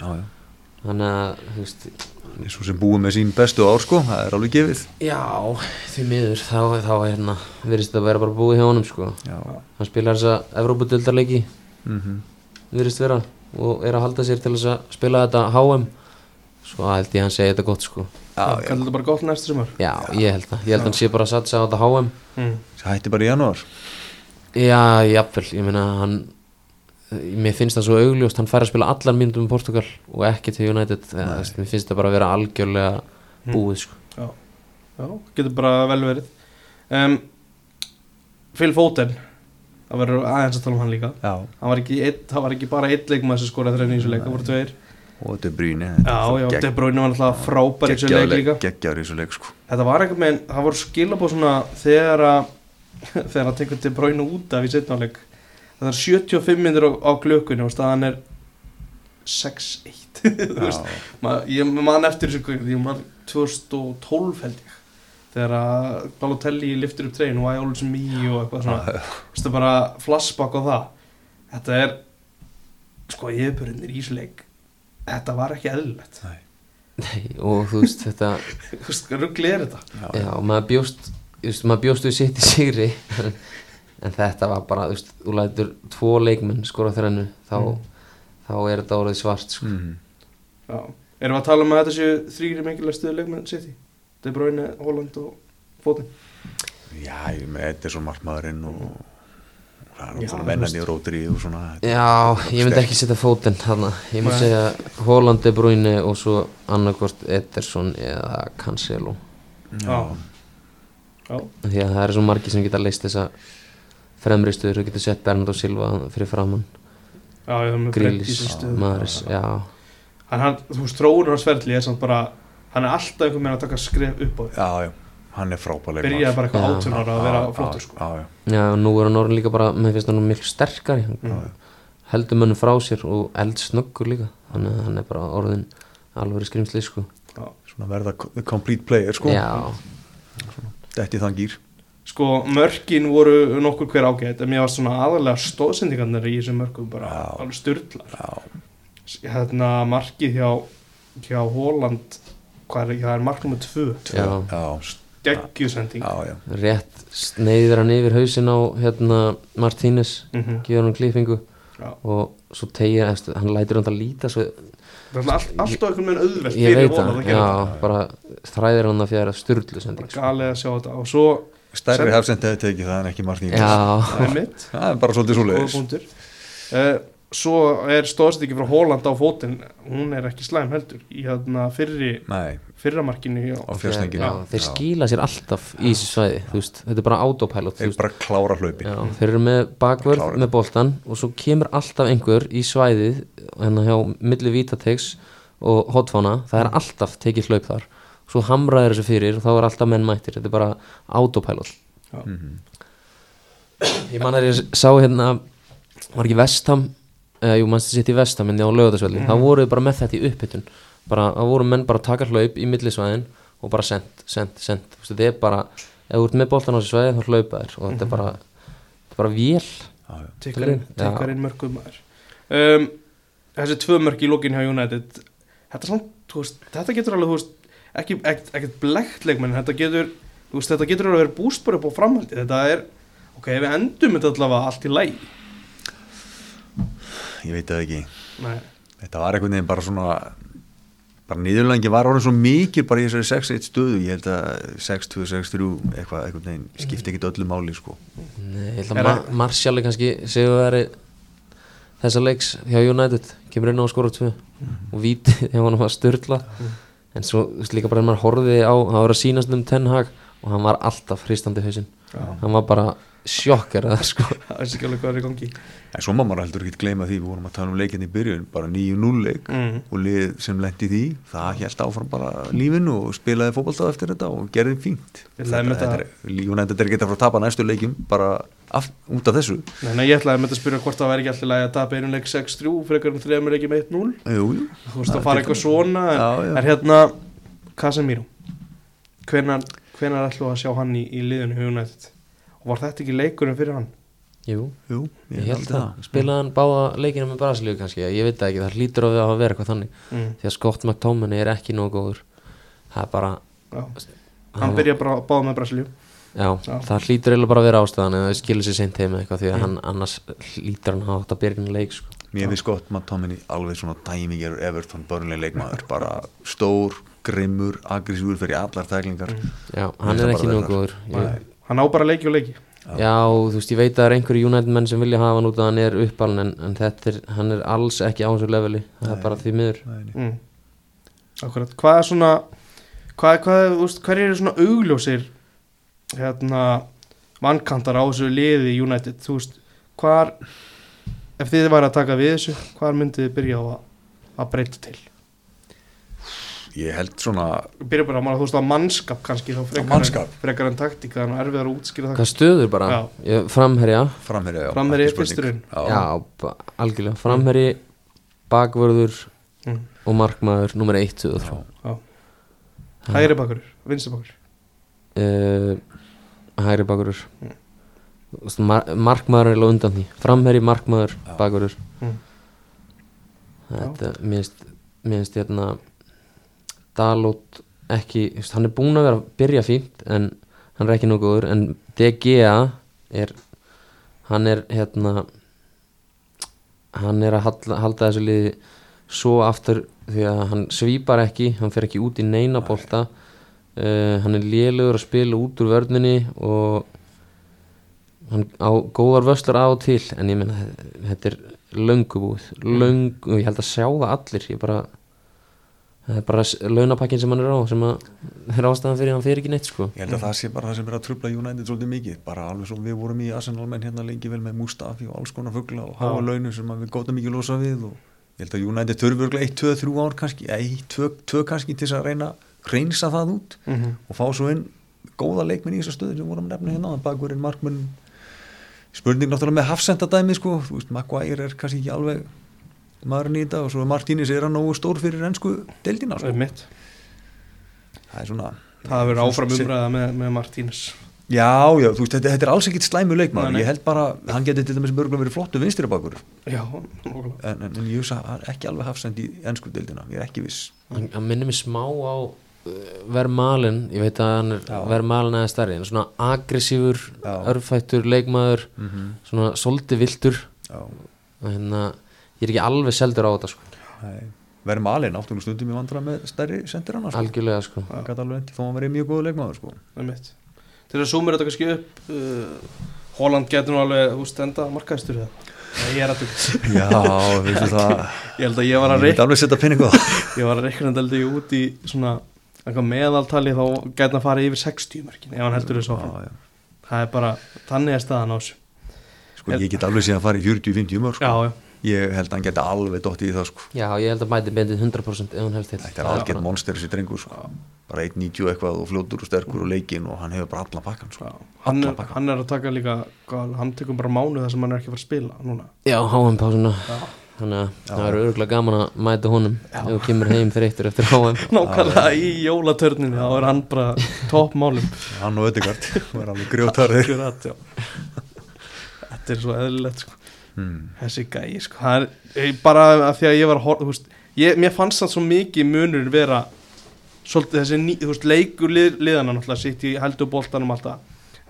já,
þannig að, þú veist
og sem búið með sín bestu ár sko. Það er alveg gefið.
Já, því miður. Þá, þá er hérna, virðist þetta að vera bara búið hjá honum sko,
já,
hann spilar þessa Evrópudöldarleiki,
mhm.
Virðist vera. Og er að halda sér til þess að spila þetta HM svo held ég að hann segi þetta gott sko.
Kallar þetta bara gott næsta sumar.
Já, ég held það, ég held að hann sé bara að satsa á þetta HM
mm.
það hætti bara í janúar.
Já, jafnvel, ég meina hann mér finnst það svo augljóst hann fær að spila allar mínútum með Portugal og ekki til United. Eða, mér finnst það bara að vera algjörlega
Mm.
búið sko.
já, getur bara vel verið. Um, Phil Foden það verður aðeins að tala um hann líka.
Já,
hann var ekki, einn, það var ekki bara einn leikmaður sem skoraði þrenni í þessu leik, það voru tveir.
Og De Bruyne
já, já, De Bruyne var alltaf frábær í þessu leik líka.
geggjar í þessu leik sko.
Þetta var einhvern veginn, það voru skilabóð svona þegar að þegar að tekur De Bruyne út af í setnáleik það er 75 minnir á, á klukkunni og staðan er 6-1 Þú veist,
já,
Ma- ég man eftir þessu ég man 2012 held ég þegar Balotelli liftir upp treyin og I always me og eitthvað svona.
Já,
Þetta er bara flashback á það. Þetta er sko yfirburinnir í þessu leik Þetta var ekki eðlilegt.
Nei,
Nei, og þú veist þetta
Þú veist, ruggli er þetta.
Já,
já, maður bjóst þú veist, maður bjóst við sitt í sigri en, þetta var bara, þú veist, þú lætur tvo leikmenn skora þrennu þá, þá er þetta orðið svart sko.
mhm.
Já. Erum við að tala um að þetta séu þrýri mikilvæg stuðu leikmenn City? De Bruyne, Holland og Foden?
Já, ég með Ederson markmaðurinn og og það er mennan
veist.
í rótri og svona
Já, ég myndi ekki setja fótinn þarna. Ég myndi segja Holland, De Bruyne og svo annarkvort Ederson eða Cancelo.
Já. Já,
Því að það eru svo margir sem geta leist þessa fremri stöður og geta sett Bernardo Silva fyrir framann
með
Grílis, Maris, já
Hann, hann, þú veist, þróunur hans ferli er samt bara Hann er alltaf einhvern veginn að taka skref upp á því
Já, já, hann er frábæleik
Byrjaði bara eitthvað átján ára að vera flottur sko.
Já, já,
Já, og nú er hann orðin líka bara, mér finnst hann miklu sterkari.
Mm.
heldur mönnum frá sér og eldsnöggur líka. Þannig að hann er bara orðin alveg skrimsli sko.
Svona verða co- complete player sko.
Já,
Detti þann gýr
Sko, mörkin voru nokkur hver ágætt En mér var svona aðalega stóðsendingarnir í þessum mörkum bara
Já.
alveg styrlar
Já,
Hérna, markið hjá hjá Holland hvað er, það er mark nummer tvö.
Já,
já,
geggjusending.
Já, já.
Rétt sneiðir hann yfir hausin á hérna Martínez
mm -hmm.
gefur hann klippingu.
Já.
og svo tegir, eftir, hann lætur hann að líta svo,
Það er all, alltaf einhvern veginn auðvelt
ég veit það, já, bara þræðir hann að fjara styrlu sending sko.
galið að sjá þetta. Og svo
Stærri
Sem-
hafsend hefði tekið það en ekki
Já,
það er mitt.
Það er bara svolítið svoleiðis.
Punktur. Uh, svo er stóðsendingi frá Holland á fótinn. Hún er ekki slæm heldur í hérna fyrri
Nei,
fyrra markinu hjá
á fjárstenginu
já, þeir skýla sér alltaf í þessu svæði þú veist, þetta er bara autopilot þú
Þeir
veist,
bara klára hlaupi
Já, þeir eru með bakvörð
Klárir.
með boltan og svo kemur alltaf einhver í svæðið hérna hjá milli vítategs og hotfána, það er alltaf tekið hlaup þar svo hamraður þessu fyrir og þá er alltaf menn mættir, þetta er bara autopilot.
Mhm.
ég man að ég sá hérna var ekki vestam eða jú, mannstu sitt í vestam en á lögðarsvelli,
Mhm.
þá voru þið bara með þetta í upphittun bara, þá voru menn bara að taka hlaup í millisvæðin og bara send, send, send Þú veist, þetta er bara, ef þú ert með boltan á þessu svæði þá hlaupa þér. Og þetta er bara, þetta er bara vél.
Já, já.
tikkar inn,
Já.
tikkar inn mörgum maður. Um, þessi tvö mörg í lokin hjá United þetta, samt, þú veist, þetta getur alveg þú veist, ekki, ekkert, ekkert blekt leikmenn þetta getur, þú veist, þetta getur alveg verið búst bara upp á framhaldi, þetta er ok, ef við endum þetta allavega allt í læg
ég veit það ekki.
Nei,
þetta var einhvern veginn bara svona bara niðurlengi var orðin svo mikil bara í þessari 6-1 stöðu. Ég held að 6-2, 6-3 eitthvað einhvern veginn skipti ekkit öllu máli sko.
Nei, ég held að
það-
Ma Martial er kannski segur veri þessa leiks hjá United. Kemur inn á að skora tvö og víti þegar hann var styrla en svo líka bara en maður horfiði á hann var að sýnast um Ten Hag og hann var alltaf hristandi hausinn
Já.
hann var bara sjokkar sko.
það er alveg hvað er í gangi
en svo maður heldur ekki gleyma því við vorum að tala um leikinn í byrjun bara 9-0 leik
mm.
og lið sem lendi því það held áfram bara lífinu og spilaði fótballtaf eftir þetta og gerði fínt
ætlaði með
þetta er United er ekki að fara að tapa næstu leikjum bara af, út af þessu.
Nei, nei, ég ætlaði með þetta að spyrja hvort það væri ekki alltaf að tapa einu leik 6-3 frekar en þreymur leikjum 1-0
jú, jú.
þú veist að fara eitthvað svona
Já, já.
en hérna Casemiro hvenar, hvenar við að sjá hann í, í liðinu United? Og var þetta ekki leikurinn fyrir hann?
Jú,
Jú,
ég held
haldi
það. spilaði hann báða leikina með Brasilíu kannski? Ég veit ekki, það hlýtur að við að vera eitthvað þannig.
Mm.
því að Scott McTominay er ekki nógu góður. Það er bara
Já. hann byrja bara að báða með Brasilíu
Já,
Já.
það hlýtur eiginlega bara að vera ástæðan eða skilur sér seint heim eða eitthvað því að
Mm.
hann annars hlýtur hann að hafa átt að byrja leik sko.
Mér finnst gott maður Tomini alveg svona dæmigerur Everton börnlega leikmaður bara stór, grimmur, aggressífur fyrir allar tæklingar
mm.
Já, hann er ekki góður. Ég,
hann á bara leiki og leiki.
Já, þú veist, ég veit að það er einhverju United menn sem vilja hafa hann út að hann er uppalinn en, en þetta er, hann er alls ekki á þessu leveli. Það er bara því miður.
mm. Akkurat, hvað er svona hvað, hvað, þú hérna vankantar á þessu liði í United þú veist, hvar ef þið væri að taka við þessu hvar myndið þið byrja á að, að breyta til
Ég held svona
byrja bara að þú veist, á mannskap kannski þá frekar,
mannskap.
En, frekar en taktík það er nú erfiðar að útskýra það
Hvað stöður bara? Ég, framherja,
framherja já, ekki spurning.
fyrsturinn.
Já,
já, algjörlega framherji, bakvörður
mm.
og markmaður, nummer 1, 2 og 3
já.
hægri bakur, vinstri bakur
uh, hægri bakvörður
Mm.
Mar markmaður er alveg undan því framherji, markmaður,
Já.
bakvörður
mm.
þetta, mér finnst hérna Dalot ekki, veist, hann er búinn að vera að byrja fínt en hann er ekki góður en DGA er hann er hérna hann er að halda, halda þessu liði svo aftur því að hann svípar ekki, hann fer ekki út í neina bolta uh, hann er lélugur að spila út úr vörninni og hann á góðar vöslur á og til en ég meina þetta er löngubúið löngu, ég held að sjá það allir. Ég bara það er bara launapakkin sem hann er á sem að er ástæðan fyrir hann fyrir ekki neitt sko.
Ég held að það sé bara það sem er að trubla United svolítið mikið, bara alveg svo við vorum í Arsenal menn hérna lengi vel með Mustafi og alls konar fuggla og
Já.
launum sem við góðum ekki losa við og ég held að United þurfi örgulega 1, 2, 3 ár kannski, 1, 2, 2 kannski til þess að reyna að hreinsa það út
mm
og fá svo inn góða leikmenn í þessar stöðu sem vorum að nefna hérna áðan, bakverðin, markmenn spurning náttúrulega með hafsendadæmi sko, þú veist, Maguire er kannski ekki alveg maðurinn í þetta og svo Martínez er hann nógu stór fyrir ennsku deildina sko. það er svona
það verður áfram umræða með, með Martínez.
Já, já, þú veist, þetta, þetta er alls ekkit slæmu
nei.
ég held bara, hann geti til dæmis mörgulega verið flottu vinstri bakur.
Já,
en, en, en ég hugsa hann er ekki alveg hafsend í ennsku deildina, ég er ekki viss.
Hann minnir mig smá á Vermalin, ég veit að hann er
Já.
Vermalin eða stærri, en svona aggressífur örfættur leikmaður
mm -hmm.
svona soldi viltur uh, ég er ekki alveg seldur á þetta sko,
malin, áttunum stundum í vandra með stærri sendir hann sko.
algjörlega sko.
Alveg endi, þó hann verið mjög góðu leikmaður sko.
er til að zoomera þetta kannski upp uh, Holland getur nú alveg þú stenda markaðistur það Nei, ég er
það.
Ég held að ég var að reikna ég var að reikna þetta út í svona meðaltali þá gæti hann að fara yfir 60 mörkin ef hann heldur þessu áfram
Já, já.
það er bara, þannig er staðan á þessu
Sko, ég get alveg síðan að fara í 40-50 mörg sko.
já, já,
Ég held að hann geti alveg dottið í það sko.
já, ég held að bæti bendið 100% ef hann helst til
Þetta er algjörn monster þessi drengur sko. bara 1.90 eitthvað og fljótur og sterkur og leikinn og hann hefur bara allan pakkan sko.
Hann, hann er að taka líka hvað, hann tekur bara mánuð þar sem hann er ekki að fara að spila núna
já, HM pásuna
já.
Þannig að það eru örgulega gaman að mæta honum ef þú kemur heim þreyttur eftir HM
nákvæmlega í jólatörninni þá er hann bara topp málum
Hann og Ödegard var alveg grjótarðir
Akkurat, já. þetta er svo eðlilegt sko.
mm.
þessi gæi sko. það er ég- bara að því að ég var þú veist, ég, mér fannst það svo mikið munur vera svolítið þessi ný, þú veist, leikur lið, liðana náttúrulega sitt í heldur boltanum alltaf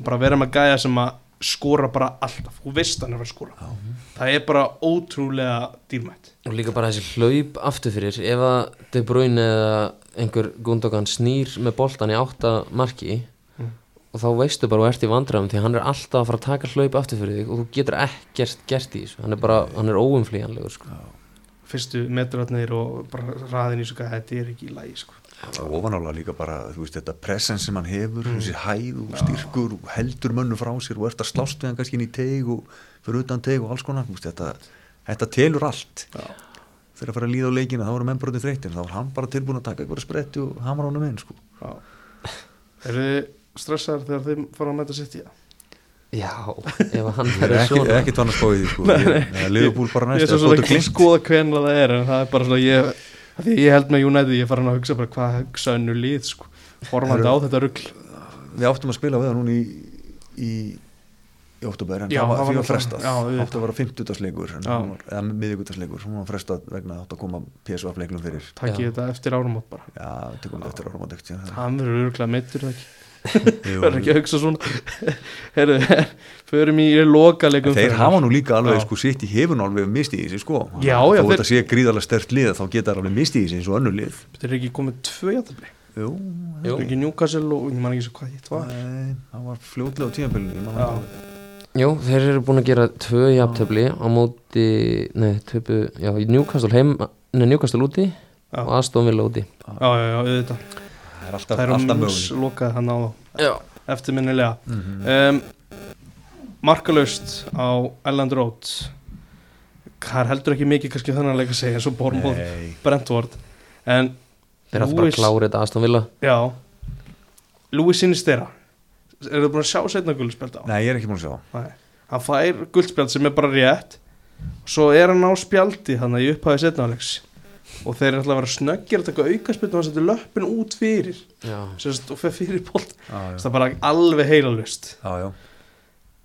bara vera með gæja sem að skora bara alltaf, þú veist hann er að skora. Það er bara ótrúlega dýrmætt.
Og líka bara þessi hlaup aftur fyrir. Ef að De Bruyne eða einhver Gundogan snýr með boltan í átta marki
Mm.
og þá veistu bara og ert í vandræðum því hann er alltaf að fara að taka hlaup aftur fyrir þig og þú getur ekkert gert í þessu. Hann er bara, hann er óumflýjanlegur sko.
fyrstu metrarnir og bara raðin í gæja, þetta er ekki í lagi sko.
Og ofanála líka bara þú veist þetta presens sem hann hefur þessi hæð og styrkur og heldur mönnu frá sér og ert að slást við hann kannski inn í teig og fyrir utan teig og alls konar þú veist, þetta, þetta telur allt
Já.
þegar að fara að líða á leikina þá voru menn bara til þreytir þá var hann bara tilbúin að taka eitthvað spretti og hamra honum inn sko.
Já. eru þið stressaðar þegar þið fara að mæta sitt í það?
já, ef að hann
ég er
svona
ekki tónast spáið því sko. ég, Liverpool bara
ég er
næst
svo
Dóttur
ekki að skoða hvenna það er en það er bara svona ég, því ég held með United ég er farin að hugsa bara hvað hugsa önnu lið sko. horfandi á þetta rugl.
Við áttum að spila við það núna í í, í oktober en
Já,
það var,
það var
frestað. átti að vera 50-dagsleikur
Já.
eða miðvíkudagsleikur hún var frestað vegna átt að koma PSV-leiklum fyrir.
Takk ég þetta eftir áramót bara.
Já, tökum við eftir árum og degt
hann verður öruglega meittur það ekki verður ekki að hugsa svona. Herru, förum í loka leikum
þeir hafa nú líka alveg sko sitt í hefun alveg mistið í sig sko.
Já,
þó
já, þeir-
þetta sé gríðarlega stert lið þá geta þær alveg mistið í sig eins og önnur lið.
Þetta er ekki komið tvö jættabli
jú,
Jú.
ekki Newcastle og ég man ekki svo hvað hitt var.
Nei, það var fljótlega á tíðanbölinu
Já.
Jú, þeir eru búin að gera tvö jafntöfli á móti, nei, töpu, já, í Newcastle heim, nei, Newcastle úti
Já.
og Aston Villa úti.
já, já, já, auðvitað.
það er alltaf,
það er
alltaf möguleik
lokaði hann á
Já.
eftirminnilega.
Mhm.
um, markalaust á Elland Road. Er heldur ekki mikið kannski þannig að leika segja eins og Bormóð Brentford. En
Þeir áttu bara að klára þetta Aston Villa.
já. Louis Sinistera eru þið búin að sjá setna guldspjald á?
Nei, ég er ekki búin að sjá.
Nei. hann fær guldspjald sem er bara rétt. Svo er hann á spjaldi þannig að ég upphæði setna áleiks og þeir er alltaf að vera snöggir að taka aukaspjald og hann setur löppin út fyrir
Já.
Sérst, og fer fyrir bolt
já, já,
það er bara alveg heilalust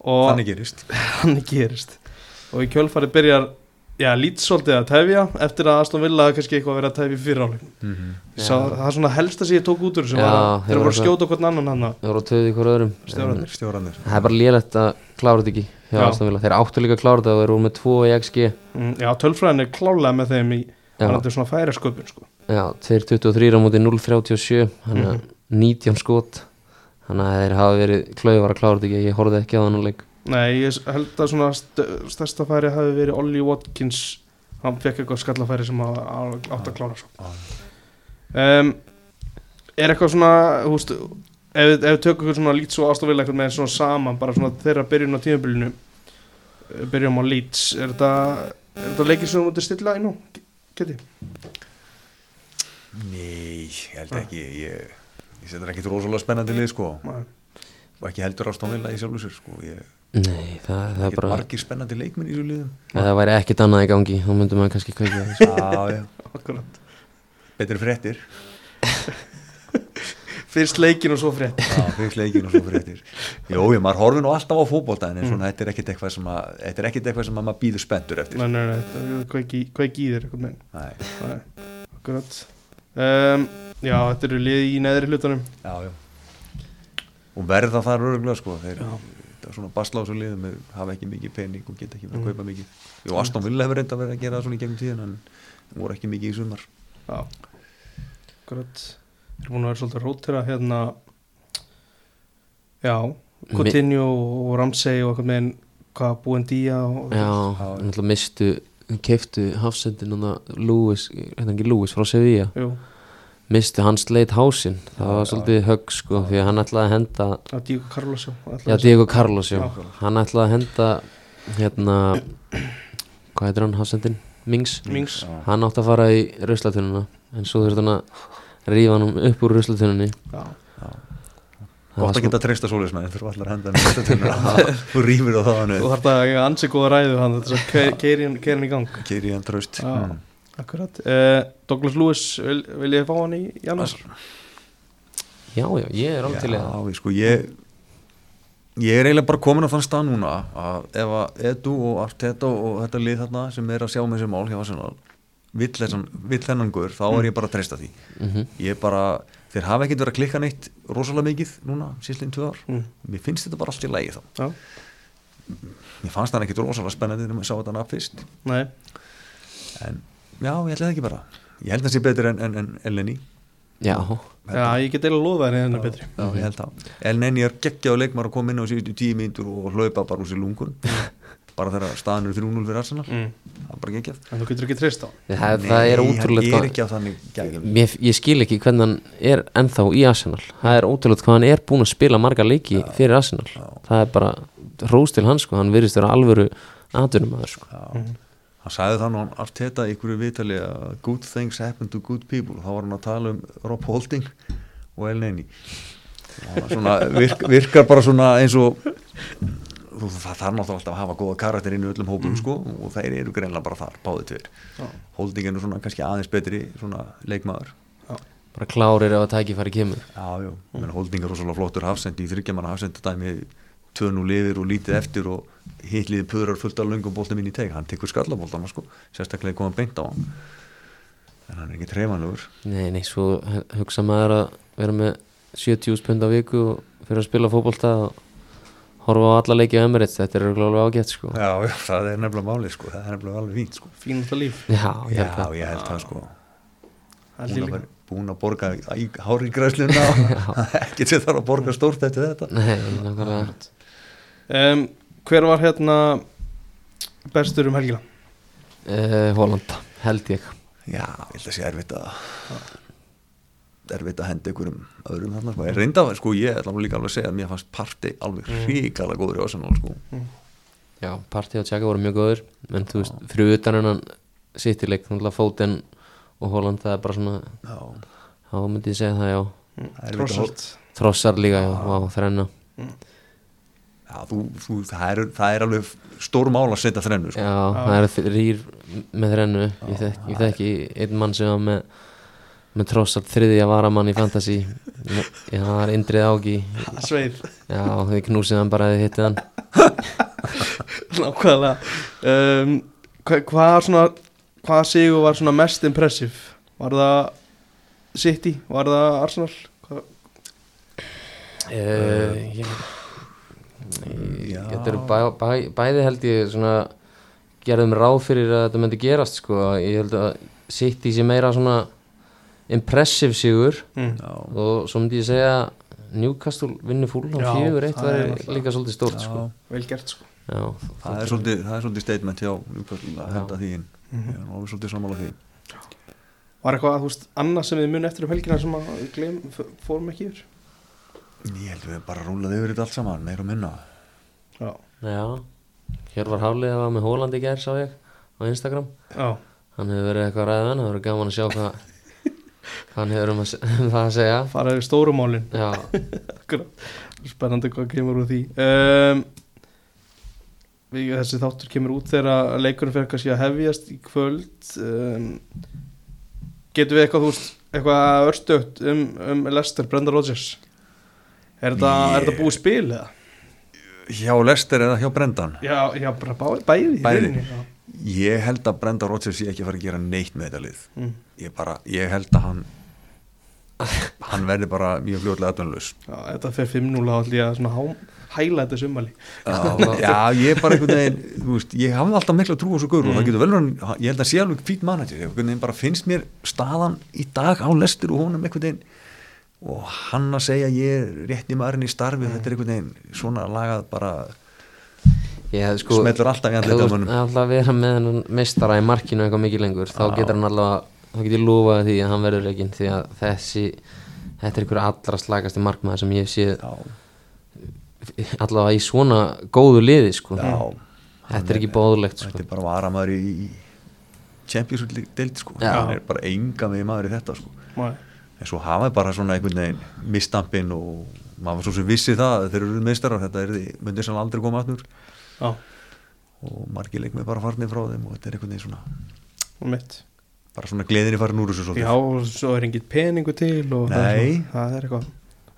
og
þannig gerist
þannig gerist og í kjölfari byrjar já, lít svolítið að tefja eftir að Aston Villa kannski eitthvað að vera að tefja fyrir áleik
Mhm.
Já.
það er svona helsta sem ég tók út úr sem
Já,
var að
þeir voru
að skjóta hvern annan hann
Þeir voru að í hver öðrum.
Stjóranir
Það er bara lélegt að klára þetta ekki. Þeir áttu líka að klára þetta og þeir voru með 2 í XG.
Mm, já, tölfræðin er klálega með þeim í
Já,
varandi svona færi sköpun sko.
já 2.23 á móti 0.37, hann er
Mhm.
19 skot. Þannig að þeir hafa verið klauvar að klára þetta ekki. Ég horfði ekki á þannig leik.
nei, ég held að svona st stærsta færi hafi verið Ollie Watkins hann fekk eitthvað skallafæri sem átt að klára svo um, er eitthvað svona þú veist, ef, við- tökum eitthvað svona lít svo ástofil eitthvað með svona saman bara svona þeirra byrjun á tímabilinu byrjum á Leeds er þetta, er þetta leikir sem þú mútið stilla inn á geti?
nei, ég held ekki ég, ég setur ekki rosalega spennandi lið sko
Nei.
og ekki heldur ástónvilla í sjálfu sér sko ég
Nei, það, það er bara...
margir spennandi leikminn í þessu liðum
það væri ekkert annað í gangi, þá myndum maður kannski sko.
já, já,
Akkurat.
betri fréttir
fyrst leikin og svo frétt
já, fyrst leikin og svo fréttir. Jó, ég, maður horfir nú alltaf á fótbolta en svona, þetta er ekkit eitthvað sem að þetta er ekkit eitthvað sem að maður býður spenntur eftir.
Nei, nei, nei, þetta er kveiki, kveiki í þér akkurat. Um, Já, þetta eru lið í neðri hlutunum
já, já. Og verða þar öruglega sko þeir, svona baslásu liðum hafa ekki mikið pening og geta ekki verið að kaupa mikið. Jú, Aston Villa hefur reynda verið að gera það svona í gegnum tíðin en voru ekki mikið í sumar.
Já, akkurat Þeir eru búin að vera svolítið rótira hérna Já, Coutinho og Ramsey og eitthvað með hvað búin dýja og
Já, náttúrulega mistu, keiftu hafsendin og Lewis, hérna ekki Lewis frá Sevilla,
Jú,
mistu hans leit hásinn, það
Já,
var svolítið högg sko, því að hann ætlaði að henda,
að Diego Carlos já, ætlaði
já
að
Diego Carlos já,
Já.
hann ætlaði að henda, hérna, hvað heitir hann, hafsendin, Mings.
Mings.
Hann átti að fara í ruslatununa, en svo þurfti hann að rífa hann upp úr var
gott að
smá-
geta treysta þeir eru allar að henda hann í þetta þú rýfur á það hann
þú þarf að ansi góða ræðu hann keiri hann í gang.
Keiri hann tröst
Já.
mm.
Akkurat. Uh, Douglas Lewis, vil, vil ég fá hann í janúar?
já, já, ég er alveg til það,
Já, sko, ég ég er eiginlega bara komin á þann stað núna að ef að Edu og Arteta og þetta lið þarna sem er að sjá með þessi mál hjá Arsenal vill, þennan guður, þá er ég bara að treysta því.
Mhm.
ég er bara, þeir hafa ekkert verið að klikka neitt rosalega mikið núna, síðslegin tvö ár.
Mm.
mér finnst þetta bara allt í lægi þá.
Já,
mér fannst það ekkert rosalega spennandi þegar maður sá þetta fyrst.
Nei,
en já, ég held það ekki bara. Ég held það sé betur en, en, en Elneni
Já,
já, ég get eða lofa þér henni betri.
Já, ég held það. Elneni er geggjaðu leikmar að koma inn á síðustu tíu mínútur og hlaupa bara úr sér lungun bara þegar staðan eru 3-0 fyrir Arsenal.
Mm.
það er bara geggjað.
En þú getur ekki treyst á
það, það er ótrúlega
Nei, hann er ekki á þannig geggjað
Mér, ég skil ekki hvernig hann er ennþá í Arsenal. Það er ótrúlega hvað hann er búinn að spila marga leiki fyrir Arsenal. það er bara rós til hans sko, hann virðist vera alvöru atvinnum aður sko.
Hann sagði þannig hann Arteta í ykkur viðtali að good things happen to good people. Þá var hann að tala um Rob Holding og svona, virk, virkar bara svona eins og þú, það þarf náttúrulega alltaf að hafa góða karakter inn í öllum hópum sko, og þeir eru greinlega bara þar, báði tveir.
Já.
Holding er nú svona kannski aðeins betri svona leikmaður.
Bara klárir ef að tækifæri kemur.
Já, já, menn Holding er rosalega flottur hafsend í þryggjaman hafsend dæmi tvönu lifir og lítið eftir og hitliði puðrar fullt af löngum bóltum inn í teik hann tekur skallabóltana sko, sérstaklega koma beint á hann. En hann er ekki treymanlegur
Nei, nei, svo hu- hugsa maður að vera með 70 pund á viku og fyrir að spila fótbolta og horfa á alla leiki á Emirates, þetta er alveg ágætt sko.
Já, já, það er nefnilega málið sko, það er nefnilega alveg fínt sko.
Fínasta líf.
Já, ég
Já,
held að
ég held það sko.
Það er
búin að, vera- búin að borga í hári græsluna ekki sem þarf að borga stórt eftir þetta.
Nei, nákvæmlega.
Um, Hver var hérna bestur um helgina?
uh, Holland, held ég.
Já, ég held að sé erfitt að erfitt að henda einhverjum öðrum þarna. Sko. Ég reynda, sko, ég ætla nú líka alveg að segja að mér fannst parti alveg hrikalega góður í Arsenal sko.
Já, partí og tjaka voru mjög góður en þú veist, fyrir utan hennan sittileik, náttúrulega fótinn og Holland, það er bara svona
Já,
þá myndi ég segja það, já.
Er að
Trossart
Trossar líka, já, á þrenna.
Já, þú, þú, það, er, það er alveg stór mál að setja þrennu sko.
Já, það eru þrýr með þrennu. Ég þekki, ég þekki einn mann sem var með með Trossar þriðja varamann í Fantasy Já, það er Indrið Ági
Sveið
Já, þau knúsið hann bara eða hittið hann
Nákvæðlega um, hva, Hvað svona Hvað sigur var svona mest impressiv? Var það City? Var það Arsenal?
Uh, ég. Þetta eru bæ, bæ, bæði held ég svona gerðum ráð fyrir að þetta myndi gerast sko. ég held að City sé meira svona impressive sigur.
Mm.
Og svo myndi ég segja Newcastle vinni fúl á fjögur eitt
náttúrulega-
líka svolítið stórt
já,
sko.
Vel gert sko.
Já,
það, er svolítið, það er svolítið statement hjá Newcastle að henda því inn. Ég er alveg svolítið sammála því.
Var eitthvað, þú veist, annað sem við munum eftir um helgina sem að við gleym, fórum ekki yfir?
Ég held við bara rúlaði yfir þetta allt saman, meira og minna.
Já,
Já, hér var Haflið að var með Hóland í gær sá ég á Instagram.
Já,
hann hefur verið eitthvað ræðan, það verður gaman að sjá hvað hvað hann hefur um, að, se- um það að segja.
Fara yfir stórumálin. Spennandi hvað kemur úr því. Um, við, Þessi þáttur kemur út þegar leikurinn fyrir kannski að hefjast í kvöld. Um, Getum við eitthvað, þú veist, eitthvað örstögt um, um Lester, Brenda Rodgers? Er er þetta búið spil eða?
Hjá Lester eða hjá Brendan?
Já, já, bæði í
Bæði. Ég held að Brenda Rodgers sé ekki fara að gera neitt með þetta lið.
Mm.
Ég bara, ég held að hann hann verði bara mjög fljóðlega aðdunlaus
já, þetta fer 5-0 á allir að hæla þetta sumali
Já, ég er bara einhvern veginn veist, ég hafði alltaf mikla trú á svo gaur og það getur vel verið, ég held að sé alveg fít manager. Veginn bara finnst mér staðan í dag á lestur og honum einhvern veginn. Og hann að segja ég er rétt í maðurinn í starfi þetta er einhvern veginn svona lagað bara
ég, sko,
Smellur alltaf í andlitið á
ef þú alltaf að vera með hennan meistara í markinu eitthvað mikið lengur þá getur hann allavega þá getur ég lofað því að hann verður leikinn því að þessi þetta er einhver allra slagasti markmaður sem ég hef séð
já,
allavega í svona góðu liði sko.
já
þetta er ekki bóðulegt sko.
þetta er bara varamaður í í Champions League deild sko
Já.
hann er bara enga með maður í þetta sko
Nei.
en svo hafa þeir bara svona einhvern veginn misstampin og maður var svo sem vissi það að þeir eru meistarar, þetta er því myndir sem aldrei koma aftur
Já,
og margir leikmið bara farnir frá þeim og þetta er einhvern veginn svona bara svona gleðinni farin úr þessu svolítið.
Já, og svo er engin peningu til og það er svona- það er eitthvað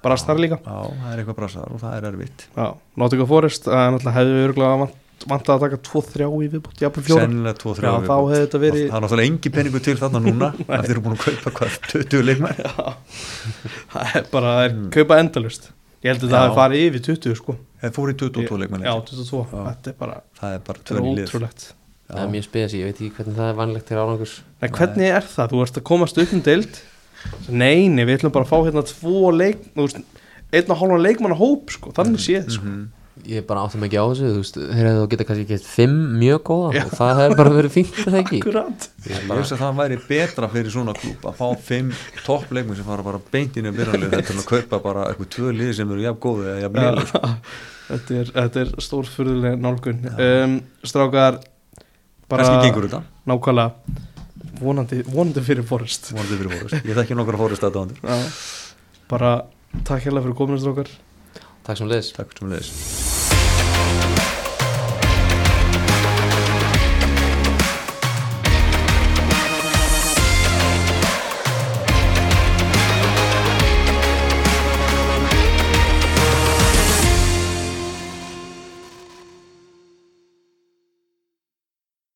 brast þar líka.
Já, það er eitthvað brasar og það er erfitt.
Já, Nottingham Forest, er við örgulega vant, vant að taka 2-3 í viðbútt,
Sennilega 2-3
Já, þá hefði þetta verið
Það er náttúrulega engi peningu til þarna núna eftir eru búin að kaupa hvað 20 leikmenn?
Það er bara, það er
Mm.
kaupa endalust Ég held að það hefði farið yfir 20 sko.
Það fór í 22 leikmenn
Já,
leikir.
22,
Já.
þetta er bara
Það er bara tvöni lið.
ótrúlegt.
Það er mjög spes, ég veit ekki hvernig það er vanlegt til árangurs.
Nei, hvernig er það? Þú ert að komast upp um deild. Nei, nei, við ætlum bara að fá hérna tvo leik, einn og hálfa leikmanna hóp sko, þannig séð sko.
Mhm.
Ég bara áttum ekki á þessu, þú veist þeir hefðu geta kannski gett fimm mjög góða
Já.
og það hefði bara verið fínt er það ekki?
Akkurat.
Ég veist að það væri betra fyrir svona klúb að fá fimm toppleikmenn sem fara bara beint inn í byrjanlið þetta er að kaupa bara eitthvað tvö lið sem eru jafn góði eða jafn sko.
þetta er, þetta er stórfurðuleg nálgun. Um, Strákar bara
Kannski gengur þetta,
nákvæmlega. Vonandi, vonandi fyrir Forrest.
Vonandi fyrir fórust Ég þekki nokkra fórust aðdándur
Já. bara takk hérlega fyrir kominu strákar.
Takk sem leðis
Takk sem leiðis